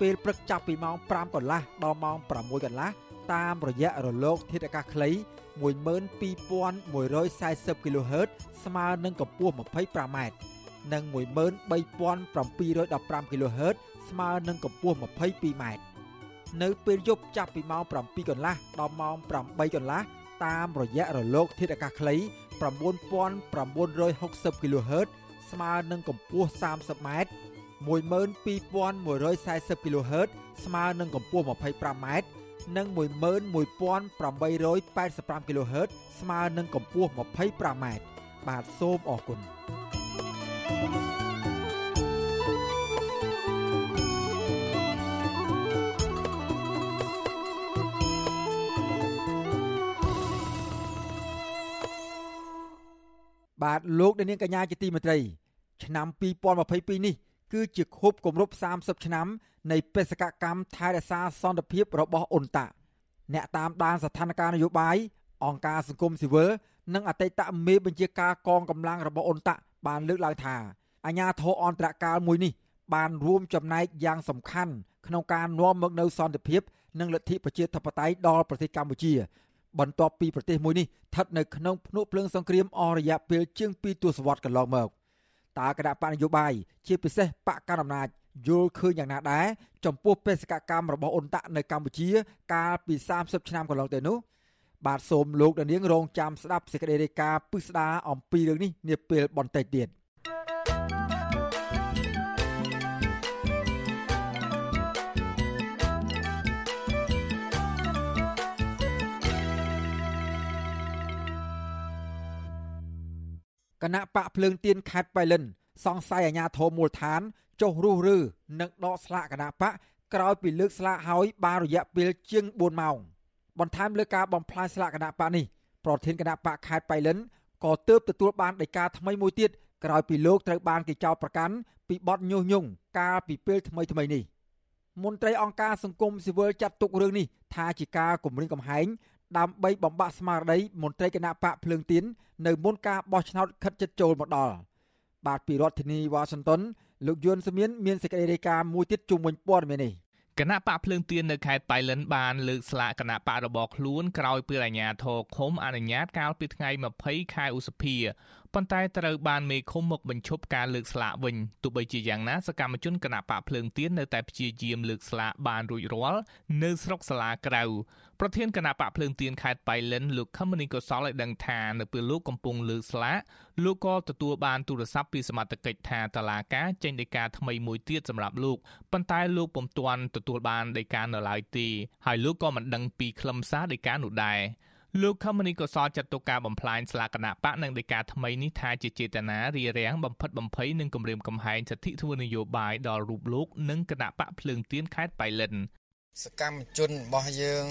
ពេលព្រឹកចាប់ពីម៉ោង5កន្លះដល់ម៉ោង6កន្លះតាមរយៈរលក ធាតុអាកាសខ្លី12140 kHz ស្មើនឹងកម្ពស់ 25m និង13715 kHz ស្មើនឹងកម្ពស់ 22m នៅពេលយប់ចាប់ពីម៉ោង7កន្លះដល់ម៉ោង8កន្លះតាមរយៈរលក ធាតុអាកាសខ្លី9960 kHz ស្មើនឹងកម្ពស់ 30m 12140 kHz ស្មើនឹងកម្ពស់ 25m និង11885 kHz ស្មើនឹងកម្ពស់ 25m បាទសូមអរគុណ បាទលោកនាងកញ្ញាជាទីមេត្រី ឆ្នាំ2022នេះគឺជាខួបគម្រប់30ឆ្នាំនៃបេសកកម្មថែរក្សាសន្តិភាពរបស់អ៊ុនតាអ្នកតាមដានស្ថានភាពនយោបាយអង្គការសង្គមស៊ីវិលនិងអតីតមេបញ្ជាការកងកម្លាំងរបស់អ៊ុនតាបានលើកឡើងថាអាញាធរអន្តរកាលមួយនេះបានរួមចំណែកយ៉ាងសំខាន់ក្នុងការនាំមកនូវសន្តិភាព និងលទ្ធិប្រជាធិបតេយ្យដល់ប្រទេសកម្ពុជា បន្ទាប់ពីប្រទេសមួយនេះស្ថិតនៅក្នុងភ្នក់ភ្លើងសង្គ្រាមអស់រយៈពេលជាង2ទសវត្សរ៍កន្លងមកតើគណៈបកនយោបាយជាពិសេសបកកណ្ដាលអំណាចយល់ឃើញយ៉ាងណាដែរចំពោះបេសកកម្មរបស់អ៊ុនតាក់នៅកម្ពុជា កាលពី30ឆ្នាំកន្លងទៅនោះបាទសូមលោកដានៀងរងចាំស្ដាប់សេចក្តីរាយការណ៍ពិស្ដារអំពីរឿងនេះនាពេលបន្តិចទៀត គណៈបកភ្លើងទៀនខេត្តបៃលិនសង្ស័យអាញាធមមូលដ្ឋានចុះរុះរើនិងដកស្លាកគណៈបកក្រោយពីលើកស្លាកហើយបានរយៈពេលជាង4ម៉ោងបន្ថែមលើការបំផ្លាញស្លាកគណៈបកនេះប្រធានគណៈបកខេត្តបៃលិនក៏ទើបទទួលបានដីកាថ្មីមួយទៀតក្រោយពីលោកត្រូវបានគេចោទប្រកាន់ពីបទញុះញង់កាលពីពេលថ្មីថ្មីនេះមន្ត្រីអង្គការសង្គមស៊ីវិលចាត់ទុករឿងនេះថាជាការគំរាមកំហែង ដើម្បីបំបាក់ស្មារតីមន្ត្រីគណៈបកភ្លើងទៀននៅមុនការបោះឆ្នោតខិតជិតចូលមកដល់បាទពីរដ្ឋធានីវ៉ាស៊ីនតោនលោកយុនសមៀនមានសេចក្តីរាយការណ៍មួយទៀតជុំវិញព័ត៌មាននេះគណៈបកភ្លើងទៀននៅខេត្តបៃលិនបានលើកស្លាកគណៈបករបស់ខ្លួនក្រោយពេលអាជ្ញាធរឃុំអនុញ្ញាតកាលពីថ្ងៃ20ខែឧសភា ប៉ុន្តែត្រូវបានមេឃុំមកបញ្ឈប់ការលើកស្លាកវិញទោះបីជាយ៉ាងណាសកម្មជនគណៈបកភ្លើងទៀននៅតែព្យាយាមលើកស្លាកបានរួចរាល់នៅស្រុកសាលាក្រៅប្រធានគណៈបកភ្លើងទៀនខេត្តបៃលិនលោកខមនីកុសលឲ្យដឹងថានៅពេលលោកកំពុងលើកស្លាកលោកក៏ទទួលបានទូរស័ព្ទពីសមត្ថកិច្ចថាតឡាការចេញដីកាថ្មីមួយទៀតសម្រាប់លោកប៉ុន្តែលោកពុំទាន់ទទួលបានដីកានៅឡើយទេហើយលោកក៏មិនដឹងពីខ្លឹមសារដីកានោះដែរ លោកខមនីក៏សល់ចាត់ទុកការបំផ្លាញស្លាកគណៈបកនិងដីកាថ្មីនេះថាជាចេតនារារាំងបំផិតបំភ័យនិងគំរាមកំហែងសិទ្ធិធ្វើនយោបាយដល់រូបលោកនិងគណៈបកភ្លើងទៀនខេត្តបៃលិនសកម្មជនរបស់យើង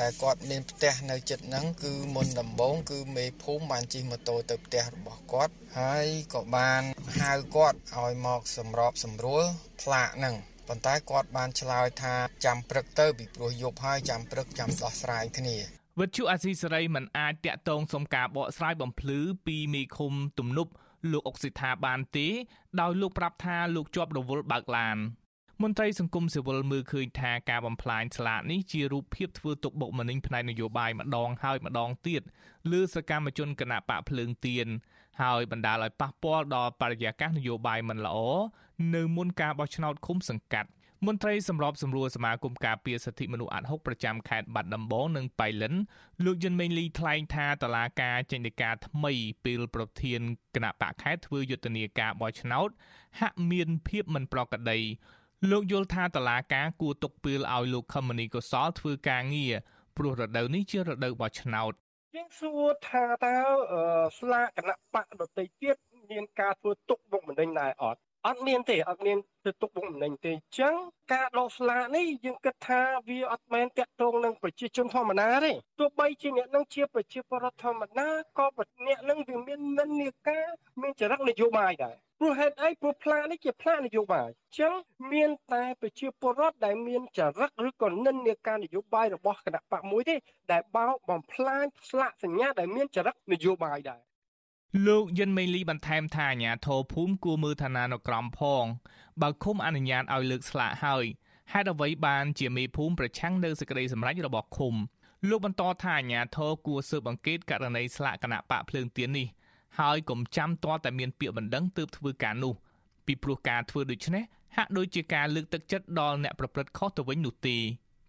ដែលគាត់មានផ្ទះនៅចិត្តហ្នឹងគឺមុនដំបូងគឺមេភូមិបានជិះម៉ូតូទៅផ្ទះរបស់គាត់ហើយក៏បានហៅគាត់ឲ្យមកសម្របសម្រួលផ្លាកហ្នឹងប៉ុន្តែគាត់បានឆ្លើយថាចាំព្រឹកទៅពីព្រោះយប់ហើយចាំព្រឹកចាំដោះស្រាយគ្នា វិទ្យុអាស៊ីសេរីមិនអាចតាក់ទងសុំការបកស្រាយបំភ្លឺពីមេឃុំទំនប់លោកអុកសិដ្ឋាបានទេដោយលោកប្រាប់ថាលោកជាប់រវល់បើកឡានមន្ត្រីសង្គមស៊ីវិលមើលឃើញថាការបំផ្លាញស្លាកនេះជារូបភាពធ្វើទុកបុកម្នេញផ្នែកនយោបាយម្ដងហើយម្ដងទៀតលើសកម្មជនគណៈបកភ្លើងទៀនហើយបណ្ដាលឲ្យប៉ះពាល់ដល់បរិយាកាសនយោបាយមិនល្អនៅមុនការបោះឆ្នោតឃុំសង្កាត់ មន្ត្រីសម្របសម្រួលសមាគមការពារសិទ្ធិមនុស្សអាត់ហុកប្រចាំខេត្តបាត់ដំបងនិងបៃលិនលោកយិនមេងលីថ្លែងថាតឡាការចេញដីកាថ្មីពេលប្រធានគណៈបកខេត្តធ្វើយុទ្ធនាការបោះឆ្នោតហាក់មានភាពមិនប្រក្រតីលោកយល់ថាតឡាការគួរទុកពេលឲ្យលោកខមនីកុសលធ្វើការងារព្រោះរដូវនេះជារដូវបោះឆ្នោតយើងសួរថាតើស្លាកគណៈបកដតីទៀតមានការធ្វើទុកបុកម្នេញដែរអត់ អត់មានទេអត់មានទៅទុកបុកម្នេញទេអញ្ចឹងការដកស្លាកនេះយើងគិតថាវាអត់មែនតាក់ទងនឹងប្រជាជនធម្មតាទេទោះបីជាអ្នកនឹងជាប្រជាពលរដ្ឋធម្មតាក៏អ្នកនឹងវាមាននិន្នាការមានចរិតនយោបាយដែរព្រោះហេតុអីព្រោះផ្លានេះជាផ្លានយោបាយអញ្ចឹងមានតែប្រជាពលរដ្ឋដែលមានចរិតឬក៏និន្នាការនយោបាយរបស់គណៈបកមួយទេដែលបោកបំផ្លាញស្លាកសញ្ញាដែលមានចរិតនយោបាយដែរ លោកយិនមេលីបន្ថែមថាអាញាធរភូមិគួរមើលឋានានុក្រមផងបើឃុំអនុញ្ញាតឲ្យលើកស្លាកហើយហេតុអ្វីបានជាមេភូមិប្រឆាំងនៅសេចក្តីសម្រេចរបស់ឃុំលោកបន្តថាអាញាធរគួរស៊ើបអង្កេតករណីស្លាកគណៈបកភ្លើងទៀននេះហើយកុំចាំទាល់តែមានពាក្យបណ្ដឹងទើបធ្វើការនោះពីព្រោះការធ្វើដូច្នេះហាក់ដូចជាការលើកទឹកចិត្តដល់អ្នកប្រព្រឹត្តខុសទៅវិញនោះទេ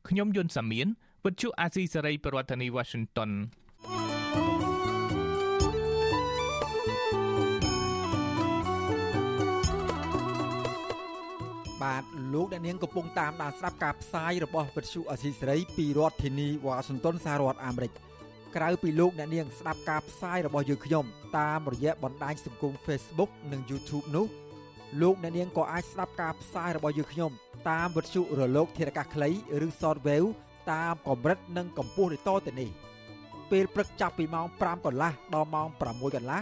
ខ្ញុំយុនសាមៀនវិទ្យុអាស៊ីសេរីប្រធានាធិបតី Washington បាទលោកអ្នកនាងកំពុងតាមដានស្ដាប់ការផ្សាយរបស់វិទ្យុអសីសេរីពីរដ្ឋធានីវ៉ាស៊ីនតោនសហរដ្ឋអាមេរិកក្រៅពីលោកអ្នកនាងស្ដាប់ការផ្សាយរបស់យើងខ្ញុំតាមរយៈបណ្ដាញសង្គម Facebook និង YouTube នោះលោកអ្នកនាងក៏អាចស្ដាប់ការផ្សាយរបស់យើងខ្ញុំតាមវិទ្យុរលក ធារកាសខ្លីឬ Shortwave តាមកម្រិតនិងកម្ពស់ដូចតទៅនេះពេលព្រឹកចាប់ពីម៉ោង5កន្លះដល់ម៉ោង6កន្លះ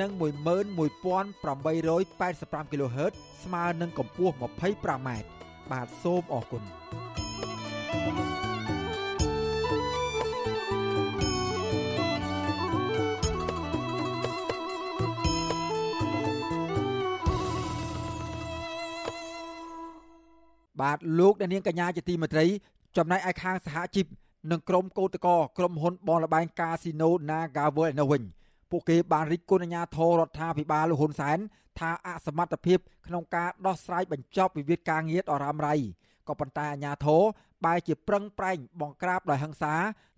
និង11885 kHz ស្មើនឹងកម្ពស់ 25m បាទសូមអរគុណបាទលោកអ្នកនាងកញ្ញាជាទីមេត្រី ចំណែកឯខាងសហជីពនិងក្រុមកោតក្រក្រុមហ៊ុនបនលបែងកាស៊ីណូ Naga World នៅវិញ ពួកគេបានរិះគន់អាជ្ញាធររដ្ឋាភិបាលលោកហ៊ុនសែនថាអសមត្ថភាពក្នុងការដោះស្រាយបញ្ចប់វិវាទការងារដ៏រ៉ាំរ៉ៃក៏ប៉ុន្តែអាជ្ញាធរបែរជាប្រឹងប្រែងបង្ក្រាបដោយហិង្សា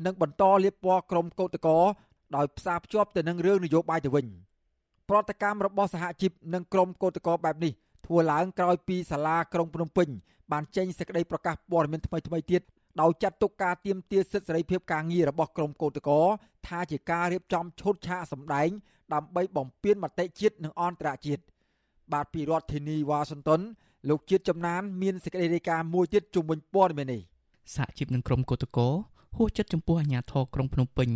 និងបន្តលាបពណ៌ក្រុមកោតក្រដោយផ្សារភ្ជាប់ទៅនឹងរឿងនយោបាយទៅវិញប្រតិកម្មរបស់សហជីពនិងក្រុមកោតក្របែបនេះធ្វើឡើងក្រោយពីសាលាក្រុងភ្នំពេញបានចេញសេចក្តីប្រកាសព័ត៌មានថ្មីៗទៀត ដោយចាត់ទុកការទៀមទាសិទ្ធិសេរីភាពការងាររបស់ក្រុមកោតក្រថាជាការរៀបចំឈុតឆាកសម្ដែង ដើម្បីបំពេញមតិជាតិនិងអន្តរជាតិបាទពីរដ្ឋធានីវ៉ាស៊ីនតោនលោកជាតិចំណានមានសេចក្តីរាយការណ៍មួយទៀតជុំវិញព័ត៌មាននេះសហជីពនឹងក្រុមកោតក្រហួសចិត្តចំពោះអាជ្ញាធរក្រុងភ្នំពេញ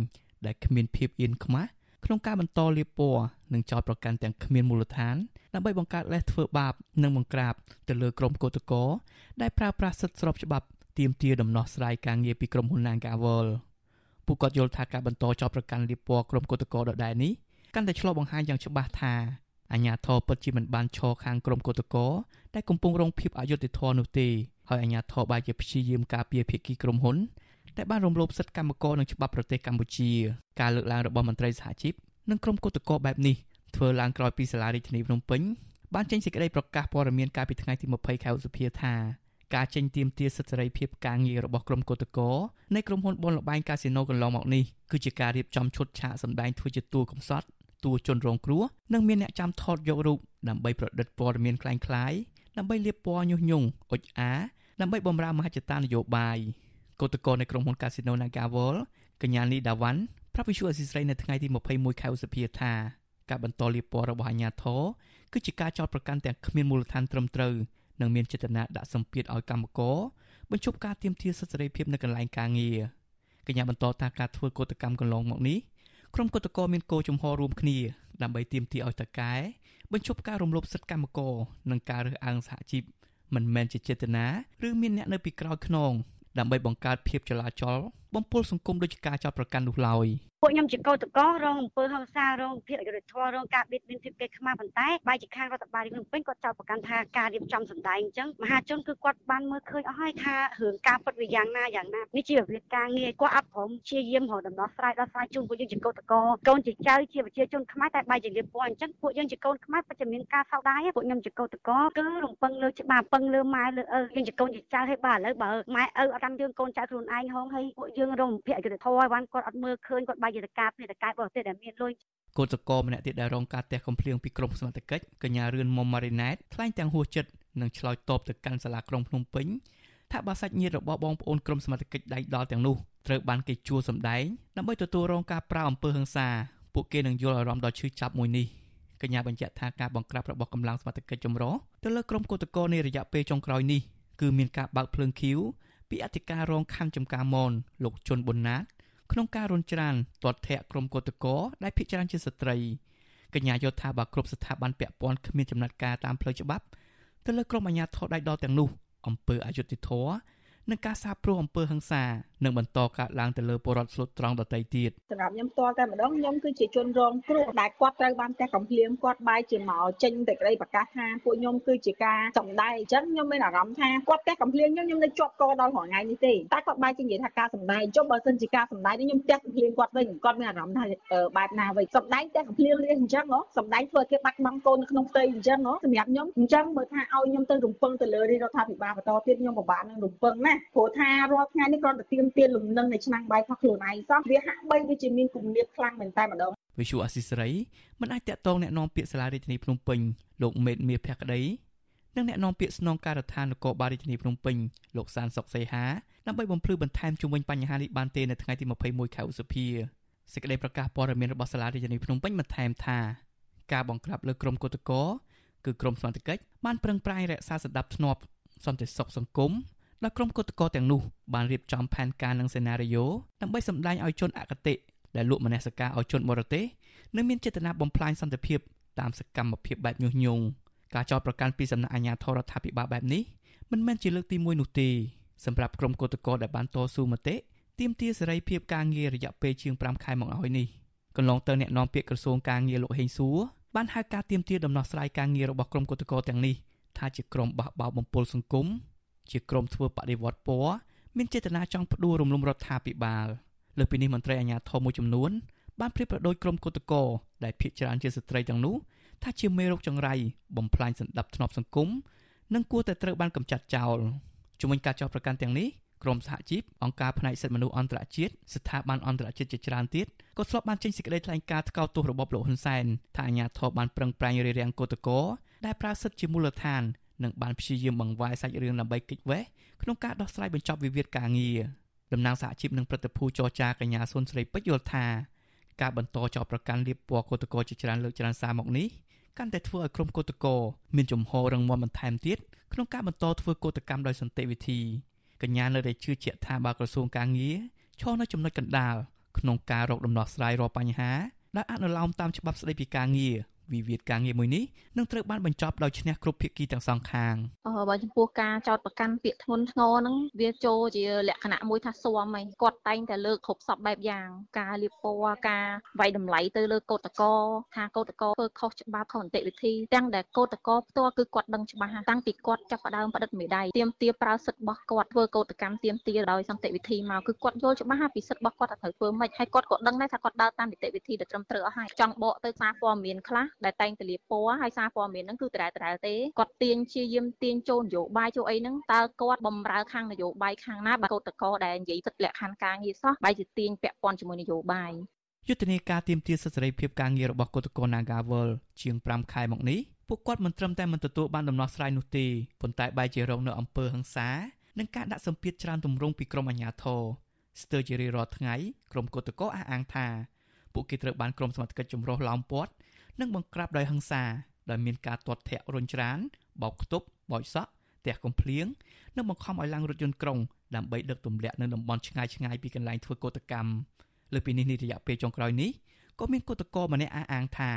ដែលគ្មានភាពអៀនខ្មាស់ក្នុងការបន្តលាបពណ៌និងចោទប្រកាន់ទាំងគ្មានមូលដ្ឋានដើម្បីបង្កើតលេសធ្វើបាបនិងបង្ក្រាបទៅលើក្រុមកោតក្រដែលប្រើប្រាស់សិទ្ធិស្របច្បាប់ ទាមទារដំណោះស្រាយការងារពីក្រុមហ៊ុន Nagawal ពួកគាត់យល់ថាការបន្តចោទប្រកាន់លាបពណ៌ក្រុមកោតក្រដដែលនេះកាន់តែឆ្លុះបង្ហាញយ៉ាងច្បាស់ថាអាញាធរពិតជាមិនបានឈរខាងក្រុមកោតក្រដែលកំពុងរងភាពអយុត្តិធម៌នោះទេហើយអាញាធរបែរជាព្យាយាមការពារភាគីក្រុមហ៊ុនតែបានរំលោភសិទ្ធិកម្មករនិងច្បាប់ប្រទេសកម្ពុជាការលើកឡើងរបស់មន្ត្រីសហជីពនិងក្រុមកោតក្របែបនេះធ្វើឡើងក្រោយពីសាលារាជធានីភ្នំពេញបានចេញសេចក្តីប្រកាសព័ត៌មានកាលពីថ្ងៃទី20ខែឧសភាថា ការចេញទៀមទាសិទ្ធិសេរីភាពការងាររបស់ក្រុមកោតក្រនៃក្រុមហ៊ុនបុនលបែងកាស៊ីណូកន្លងមកនេះគឺជាការរៀបចំឈុតឆាកសម្ដែងធ្វើជាតួកំសត់តួជនរងគ្រោះនិងមានអ្នកចាំថតយករូបដើម្បីប្រឌិតព័ត៌មានคล้ายៗដើម្បីលាបពណ៌ញុះញង់អុចអាដើម្បីបំរើមហិច្ឆតានយោបាយកោតក្រនៃក្រុមហ៊ុន Casino Nagawal កញ្ញានីដាវ៉ាន់ប្រាប់វិសុអស៊ីស្រីនៅថ្ងៃទី21ខែឧសភាថាការបន្តលាបពណ៌របស់អាជ្ញាធរគឺជាការចោទប្រកាន់ទាំងគ្មានមូលដ្ឋានត្រឹមត្រូវ និងមានចេតនាដាក់សម្ពាធឲ្យកម្មករបញ្ឈប់ការទាមទារសិទ្ធិសេរីភាពនៅកន្លែងការងារកញ្ញាបន្តថាការធ្វើកោតកម្មកន្លងមកនេះក្រុមកោតក្រមានគោលជំហររួមគ្នាដើម្បីទាមទារឲ្យតកែបញ្ឈប់ការរំលោភសិទ្ធិកម្មករនិងការរើសអើងសហជីពមិនមែនជាចេតនាឬមានអ្នកនៅពីក្រោយខ្នងដើម្បីបង្កើតភាពចលាចលបំពុលសង្គមដោយការចោទប្រកាន់នោះឡើយ ពួកខ្ញុំជាកោតករងអំពើហិង្សារងភាពអយុត្តិធម៌រងការបៀតបៀនភាពគេខ្មាស់ប៉ុន្តែបែរជាខាងរដ្ឋបាលរាជភ្នំពេញគាត់ចោទប្រកាន់ថាការរៀបចំសម្ដែងអញ្ចឹងមហាជនគឺគាត់បានមើលឃើញអស់ហើយថារឿងការពិតវាយ៉ាងណាយ៉ាងណានេះជាវិវាទការងារគាត់អត់ព្រមព្យាយាមរកដំណោះស្រាយដល់ស្រាយជូនពួកយើងជាកោតករកូនជាចៅជាប្រជាជនខ្មែរតែបែរជាលៀបពណ៌អញ្ចឹងពួកយើងជាកូនខ្មែរពិតជាមានការសោកស្ដាយពួកខ្ញុំជាកោតករគឺរំពឹងលើច្បាប់ពឹងលើម៉ែលើឪយើងជាកូនជាចៅហើយបើឥឡូវបើម៉ែឪអត់តាមយើងកូនចៅខ្លួនឯងហងហើយពួកយើងរងភ័យអយុត្តិធម៌បានគាត់អត់មើលឃើញគាត់បែរជាតកាពីតកាបរទេសដែលមានលុយកូនសកលម្នាក់ទៀតដែលរងការទះកំភ្លៀងពីក្រមសមត្ថកិច្ចកញ្ញារឿនមុំម៉ារីណែតថ្លែងទាំងហួសចិត្តនិងឆ្លើយតបទៅកាន់សាលាក្រុងភ្នំពេញថាបើសាច់ញាតិរបស់បងប្អូនក្រុមសមត្ថកិច្ចដៃដល់ទាំងនោះត្រូវបានគេជួសម្ដែងដើម្បីទទួលរងការប្រើអំពើហិង្សាពួកគេនឹងយល់អារម្មណ៍ដ៏ឈឺចាប់មួយនេះកញ្ញាបញ្ជាក់ថាការបង្ក្រាបរបស់កម្លាំងសមត្ថកិច្ចចម្រុះទៅលើក្រុមកោតក្រនៃរយៈពេលចុងក្រោយនេះគឺមានការបើកភ្លើងឃីវពីអធិការរងខណ្ឌចំការមនលោកជុនប៊ុនណាត ក្នុងការរុនច្រានទាត់ធាក់ក្រុមកោតក្រដែលភិជាច្រើនជាស្ត្រីកញ្ញាយល់ថាបើគ្រប់ស្ថាប័នពាក់ព័ន្ធគ្មានចំណាត់ការតាមផ្លូវច្បាប់ទៅលើក្រុមអាជ្ញាធរដៃដល់ទាំងនោះអំពើអយុត្តិធម៌ និងការសាបព្រោះអំពើហិង្សានឹងបន្តកើតឡើងទៅលើពលរដ្ឋស្លូតត្រង់ដទៃទៀតសម្រាប់ខ្ញុំផ្ទាល់តែម្ដងខ្ញុំគឺជាជនរងគ្រោះដែលគាត់ត្រូវបានតែកំភ្លៀងគាត់បែរជាមកចេញតែក្តីប្រកាសថាពួកខ្ញុំគឺជាការសម្ដែងអញ្ចឹងខ្ញុំមានអារម្មណ៍ថាគាត់តែកំភ្លៀងខ្ញុំខ្ញុំនៅជាប់កដល់រាល់ថ្ងៃនេះទេតែគាត់បែរជានិយាយថាការសម្ដែងចុះបើសិនជាការសម្ដែងនេះខ្ញុំតែកំភ្លៀងគាត់វិញគាត់មានអារម្មណ៍ថាបែបណាវិញសម្ដែងតែកំភ្លៀងលៀងអញ្ចឹងហ៎សម្ដែងធ្វើឲ្យគេបាត់បង់កូននៅក្នុងផ្ទៃអញ្ចឹងហ៎សម្រាប់ខ្ញុំអញ្ចឹងមើលថាឲ្យខ្ញុំទៅរំពឹងទៅលើរាជរដ្ឋាភិបាលបន្តទៀតខ្ញុំពិបាកនឹងរំពឹងណាព្រោះថារាល់ថ្ងៃនេះគ្រាន់តែទៀមទាលំនឹងនៃឆ្នាំងបាយរបស់ខ្លួនឯងសោះវាហាក់បីដូចជាមានគំនាបខ្លាំងមែនតែម្ដងវិសុអសិសរីមិនអាចតាក់ទងแนะនាំពាក្យសាលារាជធានីភ្នំពេញលោកមេតមាសភក្តីនិងแนะនាំពាក្យស្នងការដ្ឋាននគរបាលរាជធានីភ្នំពេញលោកសានសុកសីហាដើម្បីបំភ្លឺបន្ថែមជុំវិញបញ្ហានេះបានទេនៅថ្ងៃទី21ខែឧសភាសេចក្តីប្រកាសព័ត៌មានរបស់សាលារាជធានីភ្នំពេញបន្ថែមថាការបង្ក្រាបលើក្រុមកោតក្រគឺក្រុមសន្តិកិច្ចបានប្រឹងប្រែងរក្សាសន្តិភាពសន្តិសុខសង្គម ដោយក្រុមកោតក្រទាំងនោះបានរៀបចំផែនការនិងសេណារីយ៉ូដើម្បីសម្ដែងឲ្យជនអគតិដែលលក់មនសិការឲ្យជនបរទេសនិងមានចេតនាបំផ្លាញសន្តិភាពតាមសកម្មភាពបែបញុះញង់ការចោទប្រកាន់ពីសំណាក់អាជ្ញាធររដ្ឋាភិបាលបែបនេះមិនមែនជាលើកទី1នោះទេសម្រាប់ក្រុមកោតក្រដែលបានតស៊ូមតិទាមទារសេរីភាពការងាររយៈពេលជាង5ខែមកហើយនេះកន្លងទៅអ្នកនាំពាក្យក្រសួងការងារលោកហេងសួរបានហៅការទាមទារដំណោះស្រាយការងាររបស់ក្រុមកោតក្រទាំងនេះថាជាក្រុមបះបោរបំពុលសង្គម ជាក្រុមធ្វើបដិវត្តពណ៌មានចេតនាចង់ផ្ដួលរំលំរដ្ឋាភិបាលលើពីនេះមន្ត្រីអាជ្ញាធរមួយចំនួនបានប្រៀបប្រដូចក្រុមកោតក្រដែលភ ieck ច្រើនជាស្ត្រីទាំងនោះថាជាមេរោគចង្រៃបំផ្លាញសន្តិភាពសង្គមនិងគួរតែត្រូវបានកម្ចាត់ចោលជំវិញការចោទប្រកាន់ទាំងនេះក្រមសហជីពអង្គការផ្នែកសិទ្ធិមនុស្សអន្តរជាតិស្ថាប័នអន្តរជាតិជាច្រើនទៀតក៏ធ្លាប់បានចេញសេចក្តីថ្លែងការណ៍ថ្កោលទោសរបបលោកហ៊ុនសែនថាអាញាធរបានប្រឹងប្រែងរារាំងកោតក្រដែលប្រើសិទ្ធិជាមូលដ្ឋាន និងបានព្យាយាមបង្វែរសាច់រឿងដើម្បីគេចវេះក្នុងការដោះស្រាយបញ្ចប់វិវាទការងារតំណាងសហជីពនិងព្រឹទ្ធភូចរចាកញ្ញាសុនស្រីពេជ្រយល់ថាការបន្តចោទប្រកាន់លៀបពណ៌កោតក្រជាច្រើនលើកច្រើនសារមកនេះកាន់តែធ្វើឲ្យក្រុមកោតក្រមានចំហររឹងមាំបន្ថែមទៀតក្នុងការបន្តធ្វើកោតកម្មដោយសន្តិវិធីកញ្ញានៅតែជឿជាក់ថាបើក្រសួងការងារឈរនៅចំណុចកណ្ដាលក្នុងការរកដំណោះស្រាយរាល់បញ្ហាដែលអនុលោមតាមច្បាប់ស្តីពីការងារ វិវាទការងារមួយនេះនឹងត្រូវបានបញ្ចប់ដោយឈ្នះគ្រប់ភាគីទាំងសងខាងអឺបើចំពោះការចោតប្រកាន់ពាក្យធ្ងន់ធ្ងរហ្នឹងវាចូលជាលក្ខណៈមួយថាស៊ាំហីគាត់តែងតែលើកគ្រប់សពបែបយ៉ាងការលៀបពណ៌ការវាយតម្លៃទៅលើកោតកោថាកោតកោធ្វើខុសច្បាប់ខុសនីតិវិធីទាំងដែលកោតកោផ្ទាល់គឺគាត់ដឹងច្បាស់តាំងពីគាត់ចាប់ផ្ដើមផ្ដិតមេដៃទៀមទាប្រើសិទ្ធិរបស់គាត់ធ្វើកោតកម្មទៀមទាដោយសន្តិវិធីមកគឺគាត់យល់ច្បាស់ពីសិទ្ធិរបស់គាត់ថាត្រូវធ្វើម៉េចហើយគាត់ក៏ដឹងដែរថាគាត់ដើរតាមនីតិវិធីដែលត្រឹមត្រូវអស់ហើយចង់បកទៅសារព័ត៌មានខ្លះដែលតែងតែលៀបពណ៌ហើយសារព័ត៌មានហ្នឹងគឺដដែលដដែលទេគាត់ទាញជាយាមទាញចូលនយោបាយចូលអីហ្នឹងតើគាត់បំរើខាងនយោបាយខាងណាបើកោតកោដែលនិយាយសិទ្ធិលក្ខខណ្ឌការងារសោះបែរជាទាញពាក់ព័ន្ធជាមួយនយោបាយយុទ្ធនាការទៀមទាសិទ្ធិសេរីភាពការងាររបស់គឧតកោ Nagawal ជាង5ខែមកនេះពួកគាត់មិនត្រឹមតែមិនទទួលបានដំណោះស្រាយនោះទេប៉ុន្តែបែរជារងនៅអំពើហិង្សានិងការដាក់សម្ពាធច្រើនទម្រង់ពីក្រុមអាជ្ញាធរស្ទើរជារៀងរាល់ថ្ងៃក្រុមគឧតកោអះអាងថាពួកគេត្រូវបានក្រុមសមត្ថកិច្ចចម្រុះឡោមព័ទ្ធ និងបង្ក្រាបដោយហិង្សាដោយមានការទាត់ធាក់រុញច្រានបោកខ្ទប់បោចសក់ទះកំភ្លៀងនិងបង្ខំឲ្យឡើងរថយន្តក្រុងដើម្បីដឹកទម្លាក់នៅតំបន់ឆ្ងាយឆ្ងាយពីកន្លែងធ្វើកោតកម្មលើពីនេះនេះរយៈពេលចុងក្រោយនេះក៏មានកោតក្រម្នាក់អះអាងថា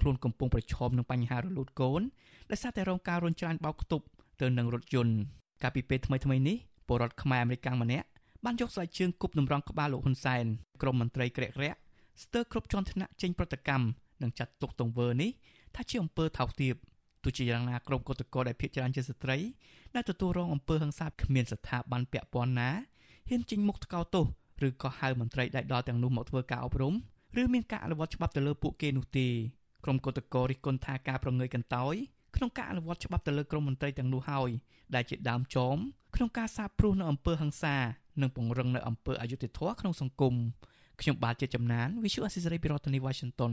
ខ្លួនកំពុងប្រឈមនឹងបញ្ហារលូតកូនដោយសារតែរងការរុញច្រានបោកខ្ទប់ទៅនឹងរថយន្តកាលពីពេលថ្មីៗនេះពលរដ្ឋខ្មែរអាមេរិកម្នាក់បានយកស្បែកជើងគប់តម្រង់ក្បាលលោកហ៊ុនសែនក្រុមមន្ត្រីក្រាក់ក្រាក់ស្ទើរគ្រប់ជាន់ថ្នាក់ចេញប្រតិកម្ម និងចាត់ទុកទង្វើនេះថាជាអំពើថោកទាបទោះជាយ៉ាងណាក្រុមកុតកោដែលភៀសច្រើនជាស្ត្រីដែលទទួលរងអំពើហិង្សាគ្មានស្ថាប័នពាក់ព័ន្ធណាហ៊ានចេញមុខថ្កោលទោសឬក៏ហៅមន្ត្រីដៃដល់ទាំងនោះមកធ្វើការអប់រំឬមានការអនុវត្តច្បាប់ទៅលើពួកគេនោះទេក្រុមកុតកោរិះគន់ថាការប្រងើយកន្តើយក្នុងការអនុវត្តច្បាប់ទៅលើក្រុមមន្ត្រីទាំងនោះហើយដែលជាដើមចមក្នុងការសាបព្រោះនៅអំពើហិង្សានិងពង្រឹងនៅអំពើអយុត្តិធម៌ក្នុងសង្គមខ្ញុំបាទជាចំណាន Visual Assisray ពីរដ្ឋធានី Washington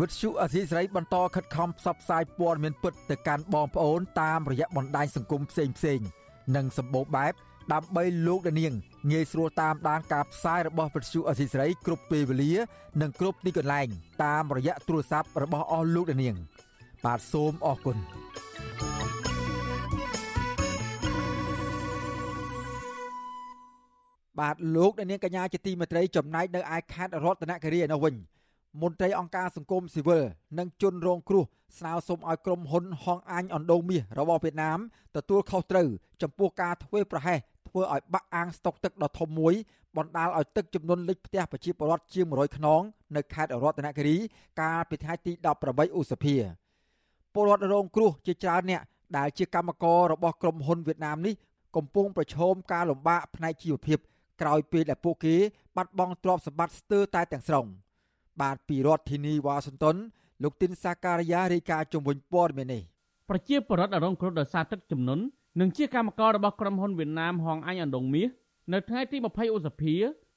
វិទ្យុអសីស្រីបន្តខិតខំផ្សព្វផ្សាយព័ត៌មានពិតទៅកាន់បងប្អូនតាមរយៈបណ្ដាញសង្គមផ្សេងផ្សេងនិងសម្បូរបែបដើម្បីលោកនាងងាយស្រួលតាមដានការផ្សាយរបស់វិទ្យុអសីស្រីគ្រប់ពេលវេលា និងគ្រប់ទីកន្លែង តាមរយៈទូរស័ព្ទរបស់អស់លោកនាង បាទសូមអរគុណបាទលោកនាងកញ្ញាជាទីមេត្រីចំណែកនៅឯខេត្តរតនគិរីឯនោះវិញ មន្ត្រីអង្គការសង្គមស៊ីវិលនិងជនរងគ្រោះស្នើសុំឲ្យក្រុមហ៊ុនហងអាញអណ្ដូងមាសរបស់វៀតណាមទទួលខុសត្រូវចំពោះការធ្វើប្រហែសធ្វើឲ្យបាក់អាងស្តុកទឹកដ៏ធំមួយបណ្ដាលឲ្យទឹកចំនួនលិចផ្ទះប្រជាពលរដ្ឋជាង100ខ្នងនៅខេត្តរតនគិរីកាលពីថ្ងៃទី18ឧសភាពលរដ្ឋរងគ្រោះជាច្រើនអ្នកដែលជាកម្មកររបស់ក្រុមហ៊ុនវៀតណាមនេះកំពុងប្រឈមការលំបាកផ្នែកជីវភាពក្រោយពេលដែលពួកគេបាត់បង់ទ្រព្យសម្បត្តិស្ទើរតែទាំងស្រុង។ បាទពីរដ្ឋធានីវ៉ាស៊ីនតោនលោកទីនសាការីយ៉ារាយការណ៍ជំវិញព័ត៌មាននេះប្រជាពលរដ្ឋរងគ្រោះដោយសារទឹកជំនន់និងជាកម្មកររបស់ក្រុមហ៊ុនវៀតណាមហងអញអណ្ដងមាសនៅថ្ងៃទី20ឧសភា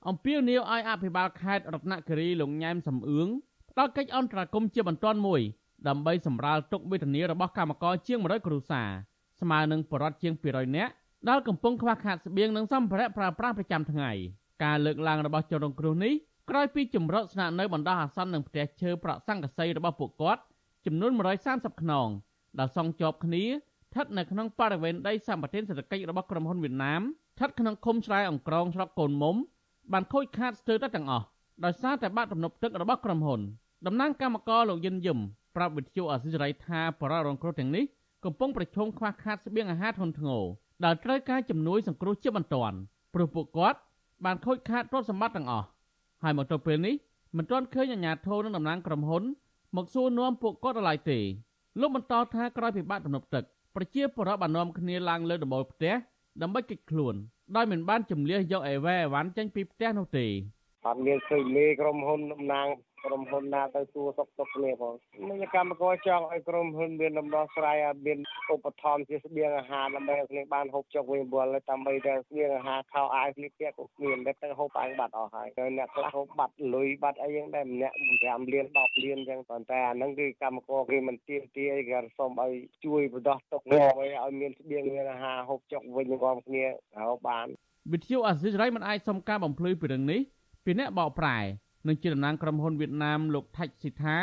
អំពាវនាវឲ្យអភិបាលខេត្តរតនគិរីលោកញ៉ែមសំអឿងផ្ដល់កិច្ចអន្តរាគមន៍ជាបន្ទាន់មួយដើម្បីសម្រាលទុកវេទនារបស់កម្មករជាង100គ្រួសារស្មើនឹងបរិវត្តជាង200នាក់ដែលកំពុងខ្វះខាតស្បៀងនិងសម្ភារៈប្រើប្រាស់ប្រចាំថ្ងៃការលើកឡើងរបស់ជនរងគ្រោះនេះ ក្រោយពីជំរកស្នាក់នៅបណ្ដោះអាសន្ននឹងផ្ទះឈើប្រក់សង្កសីរបស់ពួកគាត់ចំនួន130ខ្នងដែលសង់ជាប់គ្នាស្ថិតនៅក្នុងបរិវេណដីសម្បត្តិសេដ្ឋកិច្ចរបស់ក្រុមហ៊ុនវៀតណាមស្ថិតក្នុងឃុំស្រែអង្ក្រងស្រុកកូនមុំបានខូចខាតស្ទើរតែទាំងអស់ដោយសារតែបាក់ទំនប់ទឹករបស់ក្រុមហ៊ុនតំណាងគណៈកម្មការលោកយិនយឹមប្រាប់វិទ្យុអសិរ័យថាបរិយារងគ្រោះទាំងនេះកំពុងប្រឈមខ្វះខាតស្បៀងអាហារធ្ងន់ធ្ងរដែលត្រូវការជំនួយសង្គ្រោះជាបន្ទាន់ព្រោះពួកគាត់បានខូចខាតទ្រព្យសម្បត្តិទាំងអស់ ហើយមកទល់ពេលនេះមិនទាន់ឃើញអាជ្ញាធរនិងតំណាងក្រុមហ៊ុនមកសួរនាំពួកគាត់ដល់ឡើយទេលោកបន្តថាក្រោយពីបាក់ទំនប់ទឹកប្រជាពលរដ្ឋបាននាំគ្នាឡើងលើដំបូលផ្ទះដើម្បីគេចខ្លួនដោយមិនបានជំលះយកអេវ៉ែអវ៉ាន់ចេញពីផ្ទះនោះទេអត់មានឃើញលេក្រុមហ៊ុនតំណាង ក្រុមហ៊ុនណាទៅសួរសុខទុក្ខគ្នាផងមានកម្មករចង់ឲ្យក្រុមហ៊ុនមានដំណោះស្រាយឲ្យមានឧបត្ថម្ភជាស្បៀងអាហារដើម្បីឲ្យគ្នាបានហូបចុកវិញវល់ដើម្បីតែស្បៀងអាហារខោអាវស្លៀកពាក់ក៏គ្មានតែទៅហូបអាវបាត់អស់ហើយហើយអ្នកខ្លះហូបបាត់លុយបាត់អីយ៉ាងដែរម្នាក់5លាន10លានអញ្ចឹងប៉ុន្តែអាហ្នឹងគឺកម្មករគេមិនទៀមទាអីគេសុំឲ្យជួយបដោះទុកងឲ្យឲ្យមានស្បៀងមានអាហារហូបចុកវិញងំគ្នាហៅបានវិទ្យុអាស៊ីសេរីមិនអាចសុំការបំភ្លឺពីរឿងនេះពីអ្នកបកប្រែ និងជាតំណាងក្រុមហ៊ុនវៀតណាមលោកថាច់ស៊ីថា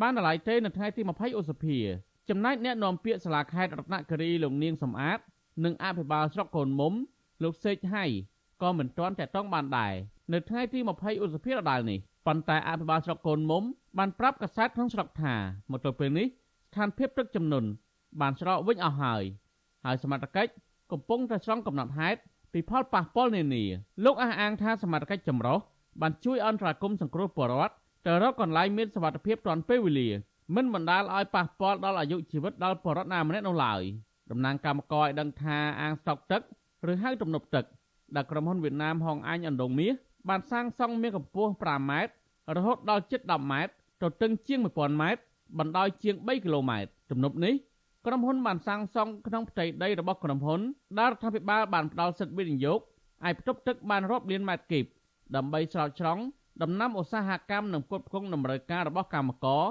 បានដល់ឡៃទេនៅថ្ងៃទី20ឧសភាចំណែកអ្នកនាំពាក្យសាលាខេត្តរតនគិរីលោកនាងសំអាត និងអភិបាលស្រុកកូនមុំលោកសេកហៃក៏មិនទាន់តាក់ទងបានដែរនៅថ្ងៃទី20ឧសភាដដែលនេះប៉ុន្តែអភិបាលស្រុកកូនមុំបានប្រាប់កាសែតក្នុងស្រុកថាមកទល់ពេលនេះស្ថានភាពទឹកចំនួនបានស្រកវិញអស់ហើយហើយសមត្ថកិច្ចកំពុងតែស្រង់កំណត់ហេតុពីផលប៉ះពាល់នានាលោកអះអាងថាសមត្ថកិច្ចចម្រុះ បានជួយអន្តរាគមន៍សង្គ្រោះពលរដ្ឋទៅរកកន្លែងមានសុវត្ថិភាពទាន់ពេលវេលាមិនបណ្ដាលឲ្យប៉ះពាល់ដល់អាយុជីវិតដល់ពលរដ្ឋណាម្នាក់នោះឡើយតំណាងកម្មករឲ្យដឹងថាអាងស្តុកទឹកឬហៅទំនប់ទឹកដែលក្រុមហ៊ុនវៀតណាមហងអាញអណ្ដងមាសបានសាងសង់មានកម្ពស់5ម៉ែត្ររហូតដល់ជិត10ម៉ែត្រទៅទិងជាង1000ម៉ែត្របណ្ដោយជាង3គីឡូម៉ែត្រទំនប់នេះក្រុមហ៊ុនបានសាងសង់ក្នុងផ្ទៃដីរបស់ក្រុមហ៊ុនដែលរដ្ឋាភិបាលបានផ្ដល់សិទ្ធិវិនិយោគឲ្យផ្ទុកទឹកបានរាប់លានម៉ែត្រគីប ដើម្បីស្រោចស្រង់ដំណាំឧស្សាហកម្មនិងផ្គត់ផ្គង់តម្រូវការរបស់កម្មករ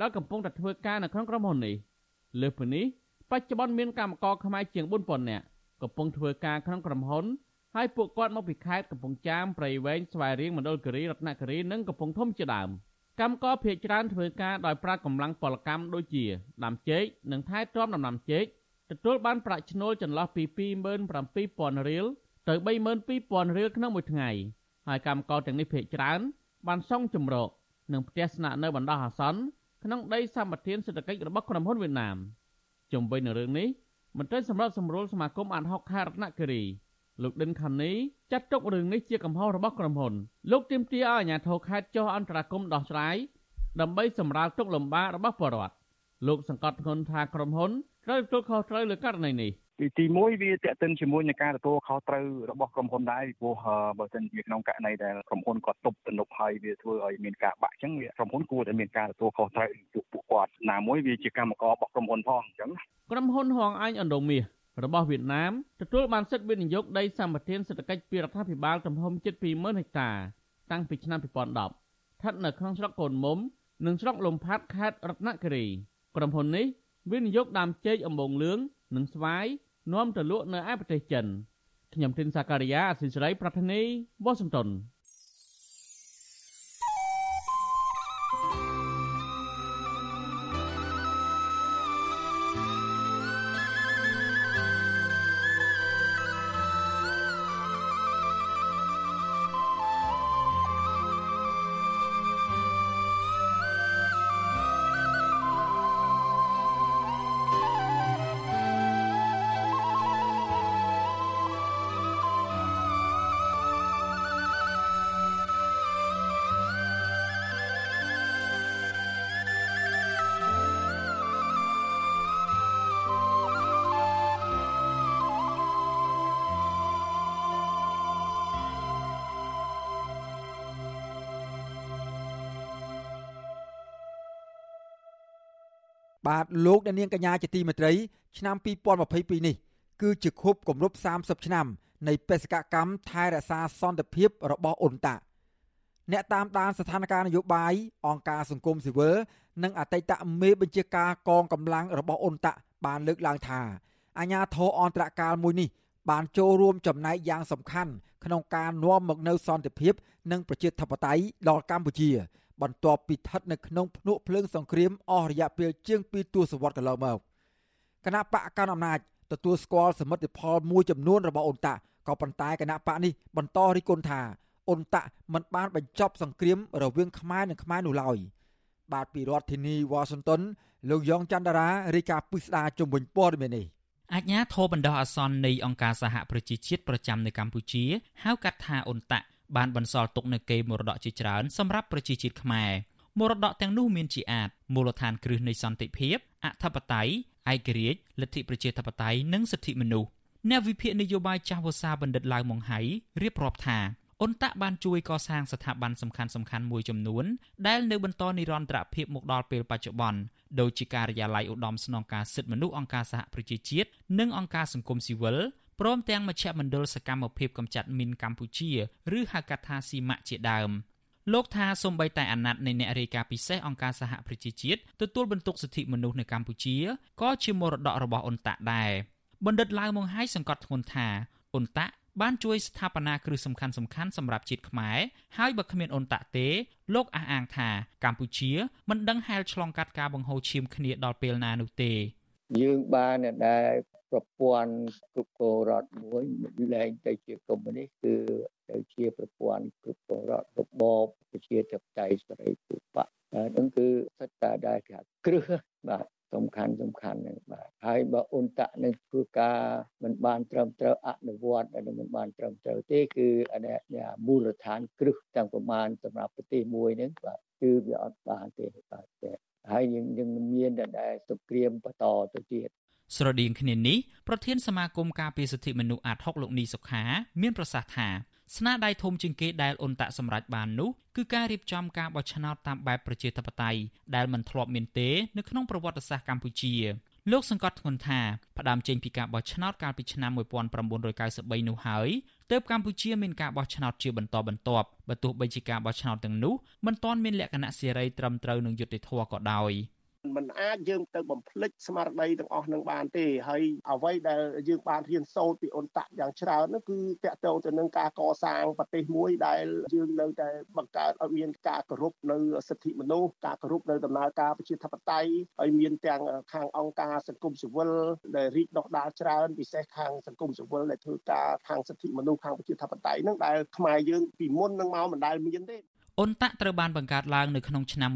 ដែលកំពុងតែធ្វើការនៅក្នុងក្រុមហ៊ុននេះលើសពីនេះបច្ចុប្បន្នមានកម្មករខ្មែរជាង4000នាក់កំពុងធ្វើការក្នុងក្រុមហ៊ុនហើយពួកគាត់មកពីខេត្តកំពង់ចាមព្រៃវែងស្វាយរៀងមណ្ឌលគិរីរតនគិរីនិងកំពង់ធំជាដើមកម្មករភៀសច្រើនធ្វើការដោយប្រើកម្លាំងពលកម្មដូចជាដាំចេកនិងថែទាំដំណាំចេកទទួលបានប្រាក់ឈ្នួលចន្លោះពី27000រៀលទៅ32000រៀលក្នុងមួយថ្ងៃ ហើយកម្មករទាំងនេះភ័យច្រើនបានសង់ជំរកនិងផ្ទះស្នាក់នៅបណ្ដោះអាសន្នក្នុងដីសម្បត្តិសេដ្ឋកិច្ចរបស់ក្រុមហ៊ុនវៀតណាមជំវិញនឹងរឿងនេះមន្ត្រីសម្របសម្រួលសមាគមអាត60ខេត្តរតនគិរីលោកដិនខានីចាត់ទុករឿងនេះជាកំហុសរបស់ក្រុមហ៊ុនលោកទាមទារឲ្យអាជ្ញាធរខេត្តចុះអន្តរាគមន៍ដោះស្រាយដើម្បីសម្រាលទុកលំបាករបស់ប្រជាពលរដ្ឋលោកសង្កត់ធ្ងន់ថាក្រុមហ៊ុនត្រូវទទួលខុសត្រូវលើករណីនេះ ទីទី1វាតេតិនជាមួយនឹងការទទួលខុសត្រូវរបស់ក្រុមហ៊ុនដែរព្រោះបើសិនជាក្នុងករណីដែលក្រុមហ៊ុនគាត់ទប់ទំនប់ហើយវាធ្វើឲ្យមានការបាក់អញ្ចឹងក្រុមហ៊ុនគួរតែមានការទទួលខុសត្រូវពួកពួកគាត់ណាមួយវាជាកម្មកររបស់ក្រុមហ៊ុនផងអញ្ចឹងក្រុមហ៊ុនហងអញអណ្ដូងមាសរបស់វៀតណាមទទួលបានសិទ្ធិវិនិយោគដីសម្បត្តិសេដ្ឋកិច្ចពីរដ្ឋាភិបាលទំហំជិត20000ហិកតាតាំងពីឆ្នាំ2010ស្ថិតនៅក្នុងស្រុកកូនមុំនិងស្រុកលំផាត់ខេត្តរតនគិរីក្រុមហ៊ុននេះវិនិយោគដើមចេកអំបូងលឿង និងស្វាយនាំទៅលក់នៅឯប្រទេសចិនខ្ញុំទីនសាការីយ៉ាអសិសរីប្រធានីវ៉ាស៊ីនតោន បាទលោកអ្នកនាងកញ្ញាជាទីមេត្រីឆ្នាំ2022នេះគឺជាខួបគម្រប់30ឆ្នាំនៃបេសកកម្មថែរក្សាសន្តិភាពរបស់អ៊ុនតាអ្នកតាមដានស្ថានភាពនយោបាយអង្គការសង្គមស៊ីវិលនិងអតីតមេបញ្ជាការកងកម្លាំងរបស់អ៊ុនតាបានលើកឡើងថាអាញាធរអន្តរកាលមួយនេះបានចូលរួមចំណែកយ៉ាងសំខាន់ក្នុងការនាំមកនូវសន្តិភាព និងប្រជាធិបតេយ្យដល់កម្ពុជា បន្ទាប់ពីស្ថិតនៅក្នុងភ្នក់ភ្លើងសង្គ្រាមអស់រយៈពេលជាង2ទសវត្សរ៍កន្លងមកគណៈបកកណ្ដាលអំណាចទទួលស្គាល់សមិទ្ធផលមួយចំនួនរបស់អ៊ុនតាក៏ប៉ុន្តែគណៈបកនេះបន្តរិះគន់ថាអ៊ុនតាក់មិនបានបញ្ចប់សង្គ្រាមរវាងខ្មែរនិងខ្មែរនោះឡើយបាទពីរដ្ឋធានីវ៉ាស៊ីនតោនលោកយ៉ងច័ន្ទរារាយការណ៍ពិស្ដារជំវិញព័ត៌មាននេះអាជ្ញាធរបណ្ដោះអាសន្ននៃអង្គការសហប្រជាជាតិប្រចាំនៅកម្ពុជាហៅកាត់ថាអ៊ុនតាក់ បានបន្សល់ទុកនូវកេរមរតកជាច្រើនសម្រាប់ប្រជាជាតិខ្មែរមរតកទាំងនោះមានជាអាចមូលដ្ឋានគ្រឹះនៃសន្តិភាពអធិបតេយ្យឯករាជ្យលទ្ធិប្រជាធិបតេយ្យនិងសិទ្ធិមនុស្សអ្នកវិភាគនយោបាយចាស់វសាបណ្ឌិតឡាវម៉ុងហៃរៀបរាប់ថាអ៊ុនតាក់បានជួយកសាងស្ថាប័នសំខាន់សំខាន់មួយចំនួនដែលនៅបន្តនិរន្តរភាពមកដល់ពេលបច្ចុប្បន្នដូចជាការិយាល័យឧត្តមស្នងការសិទ្ធិមនុស្សអង្គការសហប្រជាជាតិនិងអង្គការសង្គមស៊ីវិល ព្រមទាំងមជ្ឈមណ្ឌលសកម្មភាពកម្ចាត់មីនកម្ពុជាឬហៅកាត់ថាស៊ីម៉ាក់ជាដើមលោកថាសូម្បីតែអាណត្តិនៃអ្នករាយការណ៍ពិសេសអង្គការសហប្រជាជាតិទទួលបន្ទុកសិទ្ធិមនុស្សនៅកម្ពុជាក៏ជាមរតករបស់អ៊ុនតាក់ដែរបណ្ឌិតឡាវម៉ុងហៃសង្កត់ធ្ងន់ថាអ៊ុនតាក់បានជួយស្ថាបនាគ្រឹះសំខាន់សំខាន់សម្រាប់ជាតិខ្មែរហើយបើគ្មានអ៊ុនតាក់ទេលោកអះអាងថាកម្ពុជាមិនដឹងហែលឆ្លងកាត់ការបង្ហូរឈាមគ្នាដល់ពេលណានោះទេយើងបានដែល ប្រព័ន្ធគ្រប់គ្រងរដ្ឋមួយលែងទៅជាកុម្មុយនីសគឺទៅជាប្រព័ន្ធគ្រប់គ្រងរដ្ឋរបបប្រជាធិបតេយ្យសេរីភូបៈហ្នឹងគឺសិតតាដែលគេគ្រឹះបាទសំខាន់សំខាន់ហ្នឹងបាទហើយបើអ៊ុនតាក់នឹងធ្វើការមិនបានត្រឹមត្រូវអនុវត្តដែលមិនបានត្រឹមត្រូវទេគឺអានេះមូលដ្ឋានគ្រឹះទាំងប្រមាណសម្រាប់ប្រទេសមួយហ្នឹងបាទគឺវាអត់បានទេបាទហើយយើងយើងមានតែសង្គ្រាមបន្តទៅទៀត ស្រដៀងគ្នានេះប្រធានសមាគមការពារសិទ្ធិមនុស្សអាត6លោកនីសុខាមានប្រសាសន៍ថាស្នាដៃធំជាងគេដែលអ៊ុនតាក់សម្រេចបាននោះគឺការរៀបចំការបោះឆ្នោតតាមបែបប្រជាធិបតេយ្យដែលមិនធ្លាប់មានទេនៅក្នុងប្រវត្តិសាស្ត្រកម្ពុជាលោកសង្កត់ធ្ងន់ថាផ្ដើមចេញពីការបោះឆ្នោតកាលពីឆ្នាំ1993នោះហើយទើបកម្ពុជាមានការបោះឆ្នោតជាបន្តបន្ទាប់បើទោះបីជាការបោះឆ្នោតទាំងនោះមិនទាន់មានលក្ខណៈសេរីត្រឹមត្រូវនឹងយុត្តិធម៌ក៏ដោយ។ มันអាចយើងទៅបំភ្លេចស្មារតីទាំងអស់នឹងបានទេហើយអ្វីដែលយើងបានរៀនសូត្រពីអ៊ុនតាក់យ៉ាងច្រើននោះគឺតកតទៅទៅនឹងការកសាងប្រទេសមួយដែលយើងនៅតែបង្កើតឲ្យមានការគោរពនៅសិទ្ធិមនុស្សការគោរពនៅដំណើរការប្រជាធិបតេយ្យហើយមានទាំងខាងអង្គការសង្គមស៊ីវិលដែលរីកដុះដាលច្រើនពិសេសខាងសង្គមស៊ីវិលដែលធ្វើការខាងសិទ្ធិមនុស្សខាងប្រជាធិបតេយ្យហ្នឹងដែលខ្មែរយើងពីមុននឹងមកមិនដែលមានទេ អ៊ុនតាក់ត្រូវបានបង្កើតឡើងនៅក្នុងឆ្នាំ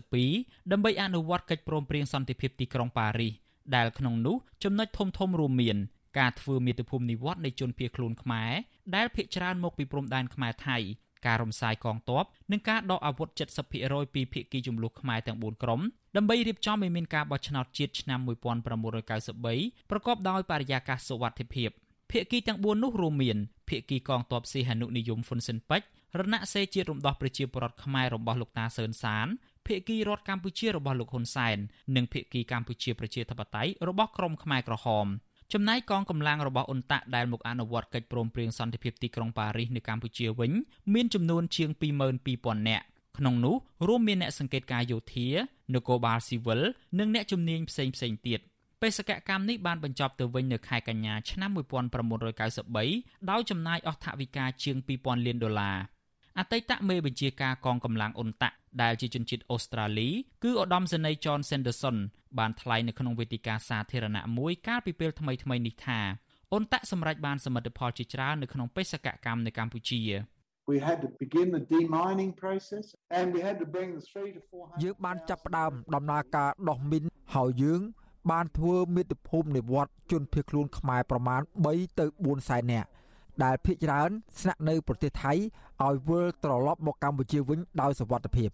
1992ដើម្បីអនុវត្តកិច្ចព្រមព្រៀងសន្តិភាពទីក្រុងប៉ារីសដែលក្នុងនោះចំណុចធំធំរួមមានការធ្វើមាតុភូមិនិវត្តនៃជនភៀសខ្លួនខ្មែរដែលភ ieck ច្រើនមកពីព្រំដែនខ្មែរថៃការរំសាយកងទ័ពនិងការដកអាវុធ70%ពីភៀកគីចំនួនខ្មែរទាំង4ក្រុមដើម្បីរៀបចំឲ្យមានការបោះឆ្នោតជាតិឆ្នាំ1993ប្រកបដោយបរិយាកាសសុវត្ថិភាពភៀកគីទាំង4នោះរួមមានភៀកគីកងទ័ពស៊ីហនុនិយមហ្វុនស៊ិនពេជ្ររណសេរីជាតិរំដោះប្រជាពលរដ្ឋខ្មែររបស់លោកតាសឿនសានភាគីរដ្ឋកម្ពុជារបស់លោកហ៊ុនសែននិងភាគីកម្ពុជាប្រជាធិបតេយ្យរបស់ក្រមខ្មែរក្រហមចំណែកកងកម្លាំងរបស់អ៊ុនតាក់ដែលមកអនុវត្តកិច្ចព្រមព្រៀងសន្តិភាពទីក្រុងប៉ារីសនៅកម្ពុជាវិញមានចំនួនជាង22,000នាក់ក្នុងនោះរួមមានអ្នកសង្កេតការយោធានគរបាលស៊ីវិលនិងអ្នកជំនាញផ្សេងផ្សេងទៀតបេសកកម្មនេះបានបញ្ចប់ទៅវិញនៅខែកញ្ញាឆ្នាំ1993ដោយចំណាយអស់ថវិកាជាង2000លានដុល្លារ អតីតមេបញ្ជាការកងកម្លាំងអ៊ុនតាក់ដែលជាជនជាតិអូស្ត្រាលីគឺឧត្តមសេនីយ៍ John Sanderson បានថ្លែងនៅក្នុងវេទិកាសាធារណៈមួយកាលពីពេលថ្មីៗនេះថាអ៊ុនតាក់សម្រេចបានសមិទ្ធផលជាច្រើននៅក្នុងបេសកកម្មនៅកម្ពុជា We had to begin the demining process and we had to bring the 3 to 400យើងបានចាប់ផ្ដើមដំណើរការដោះមីនហើយយើងបានធ្វើមាតុភូមិនិវត្តជនភៀសខ្លួនខ្មែរប្រមាណ3ទៅ4សែននាក់ ដែលភ ieck ច្រើនស្នាក់នៅប្រទេសថៃឲ្យវិលត្រឡប់មកកម្ពុជាវិញដោយសវត្ថភាព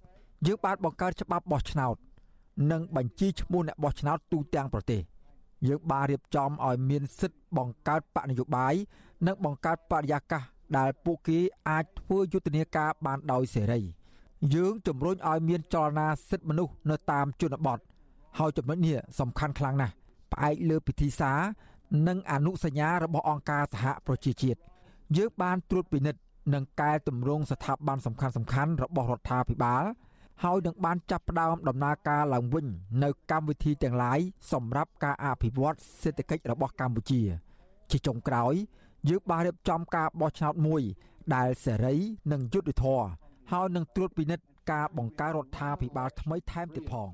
យើងបានបង្កើតច្បាប់បោះឆ្នោត និងបញ្ជីឈ្មោះអ្នកបោះឆ្នោតទូទាំងប្រទេសយើងបានរៀបចំឲ្យមានសិទ្ធិបង្កើតបកនយោបាយនិងបង្កើតបរិយាកាសដែលពួកគេអាចធ្វើយុទ្ធនាការបានដោយសេរីយើងជំរុញឲ្យមានចលនាសិទ្ធិមនុស្សនៅតាមជនបទហើយចំណុចនេះសំខាន់ខ្លាំងណាស់ផ្អែកលើពិធីសារនិងអនុសញ្ញារបស់អង្គការសហប្រជាជាតិ យើងបានត្រួតពិនិត្យនិងកែតម្រង់ស្ថាប័នសំខាន់សំខាន់របស់រដ្ឋាភិបាលហើយនឹងបានចាប់ផ្ដើមដំណើរការឡើងវិញនៅកម្មវិធីទាំងឡាយសម្រាប់ការអភិវឌ្ឍសេដ្ឋកិច្ចរបស់កម្ពុជា ជាចុងក្រោយយើងបានរៀបចំការបោះឆ្នោតមួយ ដែលសេរីនិងយុត្តិធម៌ហើយនឹងត្រួតពិនិត្យការបង្កើតរដ្ឋាភិបាលថ្មីថែមទៀតផង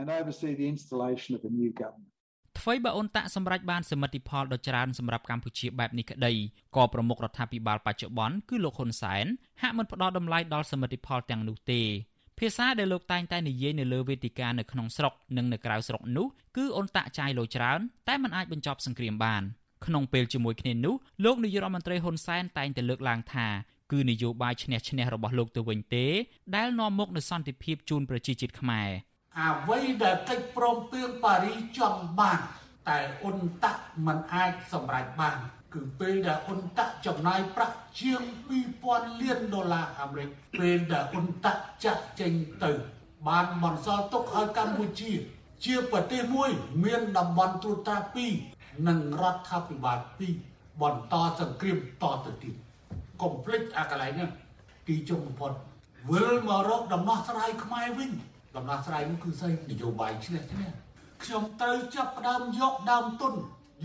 and oversee the installation of a new government ថ្អ្វីបើអ៊ុនតាក់សម្រេចបានសមិទ្ធផលដ៏ច្រើនសម្រាប់កម្ពុជាបែបនេះក្តីក៏ប្រមុខរដ្ឋាភិបាលបច្ចុប្បន្នគឺលោកហ៊ុនសែនហាក់មិនផ្ដល់តម្លៃដល់សមិទ្ធផលទាំងនោះទេភាសាដែលលោកតែងតែនិយាយនៅលើវេទិកានៅក្នុងស្រុកនិងនៅក្រៅស្រុកនោះគឺអ៊ុនតាក់ចាយលុយច្រើនតែมันអាចបញ្ចប់សង្គ្រាមបានក្នុងពេលជាមួយគ្នានោះលោកនាយករដ្ឋមន្ត្រីហ៊ុនសែនតែងតែលើកឡើងថាគឺនយោបាយឈ្នះឈ្នះរបស់លោកទៅវិញទេ ដែលនាំមកនូវសន្តិភាពជូនប្រជាជាតិខ្មែរ អ្វីដែលកិច្ចព្រមព្រៀងប៉ារីចង់បាន តែអ៊ុនតាក់មិនអាចសម្រេចបាន គឺពេលដែលអ៊ុនតាក់ចំណាយប្រាក់ជាង2000លានដុល្លារអាមេរិកពេលដែលអ៊ុនតាក់ចាក់ចេញទៅ បានបន្សល់ទុកឲ្យកម្ពុជា ជាប្រទេសមួយមានតំបន់ត្រួតត្រា2និងរដ្ឋាភិបាល2បន្តសង្គ្រាមតទៅទៀតកុំភ្លេចអាកន្លែងនេះទីចុងបំផុតវិលមករកដំណោះស្រាយខ្មែរវិញ ដំណោះស្រាយនោះគឺស្អីនយោបាយឈ្នះឈ្នះខ្ញុំត្រូវចាប់ផ្ដើមយកដើមទុន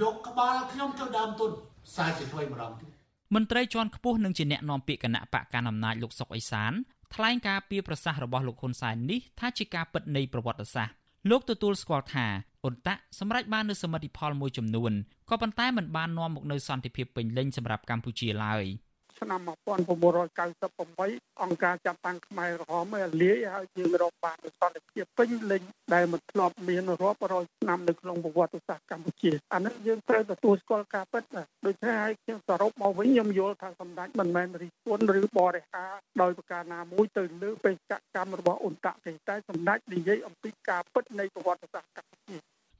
យកក្បាលខ្ញុំទៅដើមទុនសាជាថ្មីម្ដងទៀតមន្ត្រីជាន់ខ្ពស់នឹងជាអ្នកនាំពាក្យគណៈបកកណ្ដាលអំណាចលោកសុកអេសានថ្លែងការពីប្រសាសន៍របស់លោកហ៊ុនសែននេះថាជាការពិតនៃប្រវត្តិសាស្ត្រលោកទទួលស្គាល់ថាអ៊ុនតាក់សម្រេចបាននូវសមិទ្ធផលមួយចំនួនក៏ប៉ុន្តែมันបាននាំមកនូវសន្តិភាពពេញលេញសម្រាប់កម្ពុជាឡើយ។ ឆ្នាំ1998អង្គការចាត់តាំងខ្មែរក្រហមឲ្យលាយហើយយើងរកបានសន្តិភាពពេញលេញដែលមិនធ្លាប់មានរាប់រយឆ្នាំនៅក្នុងប្រវត្តិសាស្ត្រកម្ពុជាអានេះយើងត្រូវទទួលស្គាល់ការពិតដូច្នេះហើយខ្ញុំសរុបមកវិញខ្ញុំយល់ថាសម្ដេចមិនមែនរិះគន់ឬបរិហាដោយប្រការណាមួយទៅលើបេសកកម្មរបស់អ៊ុនតាក់ទេតែសម្ដេចនិយាយអំពីការពិតនៃប្រវត្តិសាស្ត្រកម្ពុជា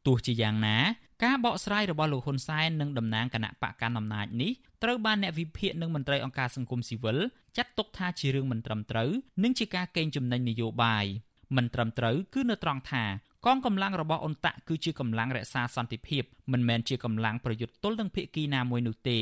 ទោះជាយ៉ាងណាការបកស្រាយរបស់លោកហ៊ុនសែននិងតំណាងគណៈបកកណ្ដាលអំណាចនេះ ត្រូវបានអ្នកវិភាគនិងមន្ត្រីអង្គការសង្គមស៊ីវិលចាត់ទុកថាជារឿងមិនត្រឹមត្រូវនិងជាការកេងចំណេញនយោបាយមិនត្រឹមត្រូវគឺនៅត្រង់ថាកងកម្លាំងរបស់អ៊ុនតាក់គឺជាកម្លាំងរក្សាសន្តិភាពមិនមែនជាកម្លាំងប្រយុទ្ធទល់នឹងភៀកគីណាមួយនោះទេ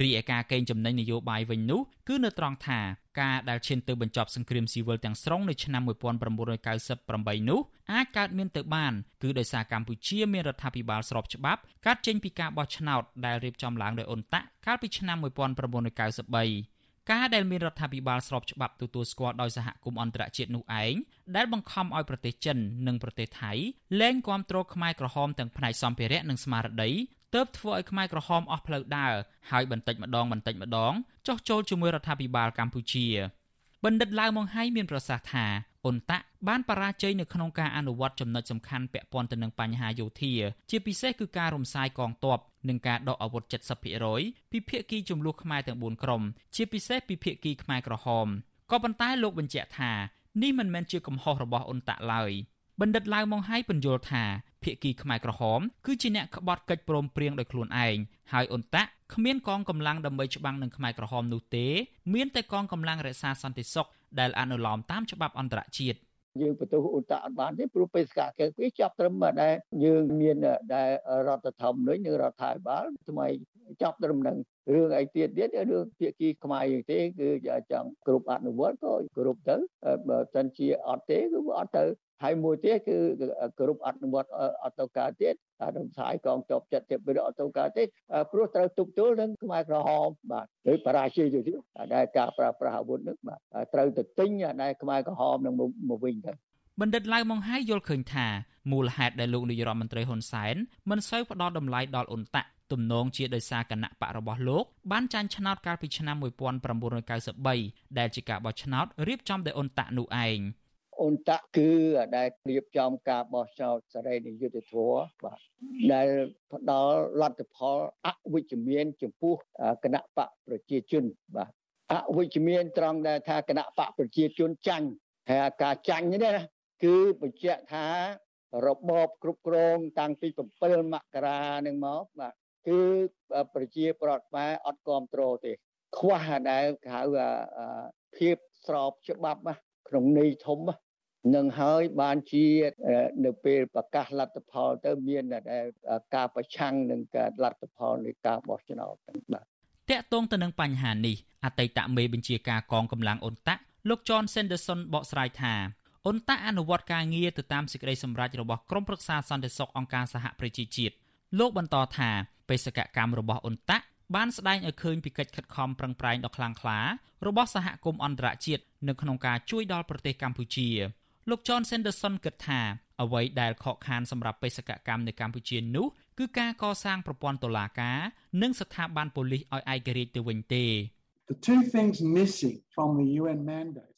រីឯការកេងចំណេញនយោបាយវិញនោះគឺនៅត្រង់ថាការដែលឈានទៅបញ្ចប់សង្គ្រាមស៊ីវិលទាំងស្រុងនៅឆ្នាំ1998នោះអាចកើតមានទៅបានគឺដោយសារកម្ពុជាមានរដ្ឋាភិបាលស្របច្បាប់កាត់ចេញពីការបោះឆ្នោតដែលរៀបចំឡើងដោយអ៊ុនតាក់កាលពីឆ្នាំ1993 ការដែលមានរដ្ឋាភិបាលស្របច្បាប់ទទួលស្គាល់ដោយសហគមន៍អន្តរជាតិនោះឯងដែលបង្ខំឲ្យប្រទេសចិននិងប្រទេសថៃលែងគាំទ្រខ្មែរក្រហមទាំងផ្នែកសម្ភារៈនិងស្មារតីទើបធ្វើឲ្យខ្មែរក្រហមអស់ផ្លូវដើរហើយបន្តិចម្ដងបន្តិចម្ដងចោះចូលជាមួយរដ្ឋាភិបាលកម្ពុជាបណ្ឌិតឡាវម៉ុងហៃមានប្រសាសន៍ថា អ៊ុនតាក់បានបរាជ័យនៅក្នុងការអនុវត្តចំណុចសំខាន់ពាក់ព័ន្ធទៅនឹងបញ្ហាយោធា ជាពិសេសគឺការរំសាយកងទ័ពនិងការដកអាវុធ70%ពីភាគីចំនួនខ្មែរទាំង4ក្រុមជាពិសេសពីភាគីខ្មែរក្រហមក៏ប៉ុន្តែលោកបញ្ជាក់ថានេះមិនមែនជាកំហុសរបស់អ៊ុនតាក់ឡើយបណ្ឌិតឡាវម៉ុងហៃពន្យល់ថា ភៀកគីខ្មែរក្រហមគឺជាអ្នកក្បត់កិច្ចព្រមព្រៀងដោយខ្លួនឯងហើយអ៊ុនតាក់គ្មានកងកម្លាំងដើម្បីច្បាំងនឹងខ្មែរក្រហមនោះទេ មានតែកងកម្លាំងរក្សាសន្តិសុខដែលអនុលោមតាមច្បាប់អន្តរជាតិយើងបន្ទោសឧត្តអត់បានទេព្រោះបេសកកិច្ចវាចាប់ត្រឹមដែលយើងមានដែលរដ្ឋធម្មនុញ្ញនិងរដ្ឋាភិបាលថ្មីចាប់ត្រឹមនឹងរឿងអីទៀតទៀតរឿងភាគីខ្មែរយើងទេគឺចង់គ្រប់អនុវត្តក៏គ្រប់ទៅបើមិនជាអត់ទេគឺអត់ទៅ ហើយមួយទៀតគឺគ្រប់អនុវត្តអត់ទៅការទៀតរំសាយកងទ័ពចិត្តទៀតវាអត់ទៅការទេព្រោះត្រូវទប់ទល់នឹងខ្មែរក្រហមបាទឬបរាជ័យទៅទៀតដែលការប្រើប្រាស់អាវុធនឹងបាទត្រូវទៅទិញដែលខ្មែរក្រហមនឹងមកវិញទៅបណ្ឌិតឡៅម៉ុងហៃយល់ឃើញថាមូលហេតុដែលលោកនាយរដ្ឋមន្ត្រីហ៊ុនសែនមិនសូវផ្ដល់តម្លៃដល់អ៊ុនតាក់ទំនងជាដោយសារគណៈបករបស់លោកបានចាញ់ឆ្នោតកាលពីឆ្នាំ1993ដែលជាការបោះឆ្នោតរៀបចំដោយអ៊ុនតាក់នោះឯង។ អ៊ុនតាក់គឺដែលរៀបចំការបោះឆ្នោតសេរីនិយុត្តិធម៌បាទដែលផ្ដល់លទ្ធផលអវិជ្ជមានចំពោះគណៈបកប្រជាជនបាទអវិជ្ជមានត្រង់ដែលថាគណៈបកប្រជាជនចាញ់ហើយការចាញ់នេះណាគឺបញ្ជាក់ថារបបគ្រប់គ្រងតាំងពី7មករានឹងមកបាទគឺប្រជាប្រដ្ឋខ្មែរអត់គ្រប់គ្រងទេ ខ្វះដែលហៅភាពស្របច្បាប់ ក្នុងន័យធំនឹងហើយបានជានៅពេលប្រកាសលទ្ធផលទៅមានការប្រឆាំងនឹងការលទ្ធផលនៃការបោះឆ្នោតទាំងបាទតាក់ទងទៅនឹងបញ្ហានេះអតីតមេបញ្ជាការកងកម្លាំងអ៊ុនតាក់លោក John Sanderson បកស្រាយថាអ៊ុនតាក់អនុវត្តការងារទៅតាមសេចក្តីសម្រេចរបស់ក្រុមប្រឹក្សាសន្តិសុខអង្គការសហប្រជាជាតិលោកបន្តថាបេសកកម្មរបស់អ៊ុនតាក់ បានស្ដែងឲ្យឃើញពីកិច្ចខិតខំប្រឹងប្រែងដ៏ខ្លាំងក្លារបស់សហគមន៍អន្តរជាតិនៅក្នុងការជួយដល់ប្រទេសកម្ពុជាលោក John Sanderson គិតថាអ្វីដែលខកខានសម្រាប់បេសកកម្មនៅកម្ពុជានោះគឺការកសាងប្រព័ន្ធតុលាការនិងស្ថាប័នប៉ូលីសឲ្យឯករាជ្យទៅវិញទេ The two things missing from the UN mandate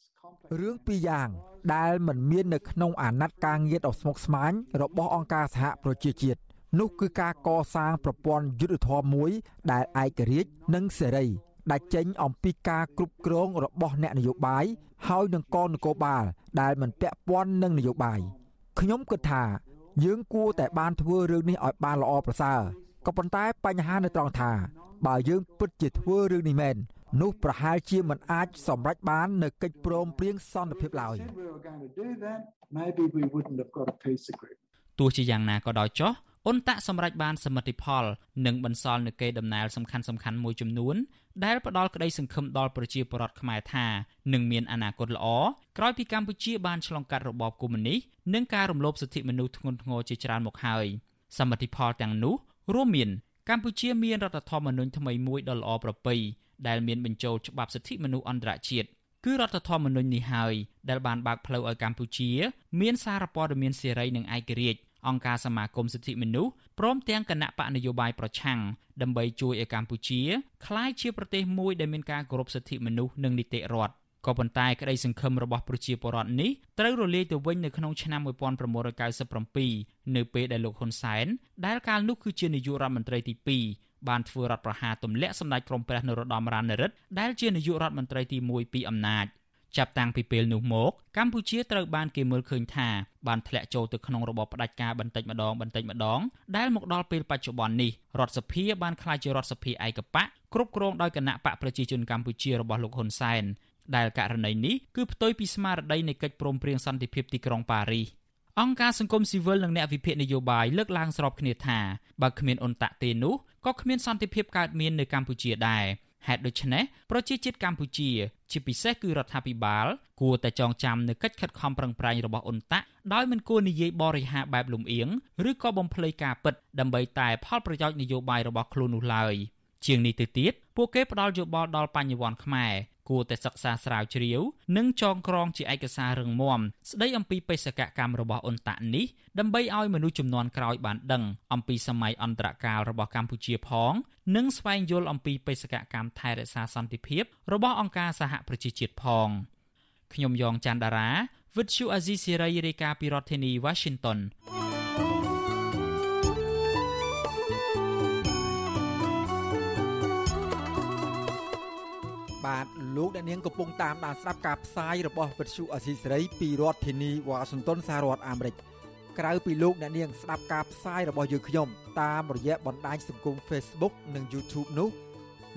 រឿងពីរយ៉ាងដែលមិនមាននៅក្នុងអាណត្តិការងារដ៏ស្មុគស្មាញរបស់អង្គការសហប្រជាជាតិ នោះគឺការកសាងប្រព័ន្ធយុទ្ធធម៌មួយ ដែលឯករាជ្យនិងសេរីដែលចេញអំពីការគ្រប់គ្រងរបស់អ្នកនយោបាយហើយនឹងកងនគរបាល ដែលមិនពាក់ព័ន្ធនឹងនយោបាយខ្ញុំគិតថា យើងគួរតែបានធ្វើរឿងនេះឲ្យបានល្អប្រសើរក៏ប៉ុន្តែបញ្ហានៅត្រង់ថា បើយើងពិតជាធ្វើរឿងនេះមែននោះប្រហែលជាមិនអាចសម្រេចបាននៅកិច្ចព្រមព្រៀងសន្តិភាពឡើយ maybe we wouldn't have got a peace agreement ទោះជាយ៉ាងណាក៏ដោយចុះ អ៊ុនតាក់សម្រេចបានសមិទ្ធផល និងបន្សល់នូវកេរដំណែលសំខាន់សំខាន់មួយចំនួន ដែលផ្ដល់ក្តីសង្ឃឹមដល់ប្រជាពលរដ្ឋខ្មែរថានឹងមានអនាគតល្អក្រោយពីកម្ពុជាបានឆ្លងកាត់របបកុម្មុយនីសនិងការរំលោភសិទ្ធិមនុស្សធ្ងន់ធ្ងរជាច្រើនមកហើយសមិទ្ធផលទាំងនោះរួមមានកម្ពុជាមានរដ្ឋធម្មនុញ្ញថ្មីមួយដ៏ល្អប្រពៃដែលមានបញ្ចូលច្បាប់សិទ្ធិមនុស្សអន្តរជាតិគឺរដ្ឋធម្មនុញ្ញនេះហើយដែលបានបើកផ្លូវឲ្យកម្ពុជា មានសារព័ត៌មានសេរីនិងឯករាជ្យ អង្គការសមាគមសិទ្ធិមនុស្សព្រមទាំងគណៈបកនយោបាយប្រឆាំងដើម្បីជួយឲ្យកម្ពុជាក្លាយជាប្រទេសមួយដែលមានការគោរពសិទ្ធិមនុស្សនិងនីតិរដ្ឋក៏ប៉ុន្តែក្តីសង្ឃឹមរបស់ប្រជាពលរដ្ឋនេះត្រូវរលាយទៅវិញនៅក្នុងឆ្នាំ1997នៅពេលដែលលោកហ៊ុនសែនដែលកាលនោះគឺជានាយករដ្ឋមន្ត្រីទី2បានធ្វើរដ្ឋប្រហារទម្លាក់សម្ដេចក្រមព្រះនរោត្តមរណរដ្ឋដែលជានាយករដ្ឋមន្ត្រីទី1ពីអំណាច។ ចាប់តាំងពីពេលនោះមកកម្ពុជាត្រូវបានគេមើលឃើញថាបានធ្លាក់ចូលទៅក្នុងរបបផ្ដាច់ការបន្តិចម្ដងបន្តិចម្ដងដែលមកដល់ពេលបច្ចុប្បន្ននេះរដ្ឋសភាបានក្លាយជារដ្ឋសភាឯកបកគ្រប់គ្រងដោយគណៈបកប្រជាជនកម្ពុជារបស់លោកហ៊ុនសែនដែលករណីនេះគឺផ្ទុយពីស្មារតីនៃកិច្ចព្រមព្រៀងសន្តិភាពទីក្រុងប៉ារីសអង្គការសង្គមស៊ីវិលនិងអ្នកវិភាគនយោបាយលើកឡើងស្របគ្នាថាបើគ្មានអ៊ុនតាក់ទេនោះក៏គ្មានសន្តិភាពកើតមាននៅកម្ពុជាដែរ ហេតុដូច្នេះប្រជាជាតិកម្ពុជា ជាពិសេសគឺរដ្ឋាភិបាល គួរតែចងចាំនៅកិច្ចខិតខំប្រឹងប្រែងរបស់អ៊ុនតាក់ដោយមិនគួរនិយាយបរិហាបែបលំអៀងឬក៏បំភ្លៃការពិតដើម្បីតែផលប្រយោជន៍នយោបាយរបស់ខ្លួននោះឡើយជាងនេះទៅទៀតពួកគេផ្ដល់យោបល់ដល់បញ្ញវន្តខ្មែរ គួរតែសិក្សាស្រាវជ្រាវ និងចងក្រងជាឯកសាររឹងមាំស្ដីអំពីបេសកកម្មរបស់អ៊ុនតាក់នេះដើម្បីឲ្យមនុស្សចំនួនក្រោយបានដឹងអំពីសម័យអន្តរកាលរបស់កម្ពុជាផង និងស្វែងយល់អំពីបេសកកម្មថែរក្សាសន្តិភាព របស់អង្គការសហប្រជាជាតិផងខ្ញុំយ៉ងច័ន្ទដារាវិទ្យុអាស៊ីសេរីរាយការណ៍ពីរដ្ឋធានី Washington បាទ លោកអ្នកនាងកំពុងតាមដានស្ដាប់ការផ្សាយរបស់វិទ្យុអសីសេរីពីរដ្ឋធានីវ៉ាស៊ីនតោនសហរដ្ឋអាមេរិកក្រៅពីលោកអ្នកនាងស្ដាប់ការផ្សាយរបស់យើងខ្ញុំតាមរយៈបណ្ដាញសង្គម Facebook និង YouTube នោះ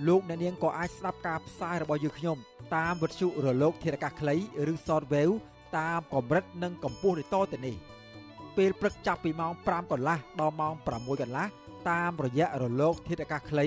លោកអ្នកនាងក៏អាចស្ដាប់ការផ្សាយរបស់យើងខ្ញុំតាមវិទ្យុរលក ធារកាសខ្លីឬ Shortwave តាមកម្រិតនិងកម្ពស់ដូចតទៅនេះពេលព្រឹកចាប់ពីម៉ោង5កន្លះដល់ម៉ោង6កន្លះតាមរយៈរលក ធាតុអាកាសខ្លី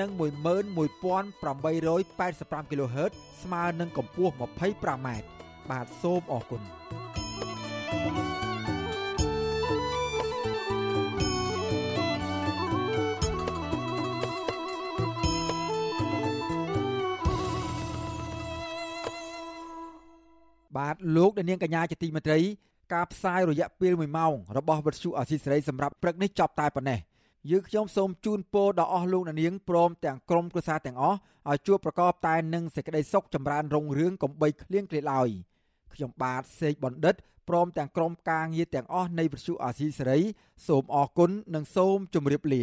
និង11885 kHz ស្មើនឹងកម្ពស់ 25m បាទសូមអរគុណបាទលោកអ្នកនាងកញ្ញាជាទីមេត្រីការផ្សាយរយៈពេល1ម៉ោងរបស់វិទ្យុអាស៊ីសេរីសម្រាប់ព្រឹកនេះចប់តែប៉ុណ្ណេះ យើងខ្ញុំសូមជូនពរដល់អស់លោកអ្នកនាងព្រមទាំងក្រុមគ្រួសារទាំងអស់ឲ្យជួបប្រកបតែនឹងសេចក្តីសុខចម្រើនរុងរឿងកំបីគ្លៀងគ្លេឡើយខ្ញុំបាទសេកបណ្ឌិតព្រមទាំងក្រុមការងារទាំងអស់នៃវិទ្យុអាស៊ីសេរីសូមអរគុណនិងសូមជម្រាបលា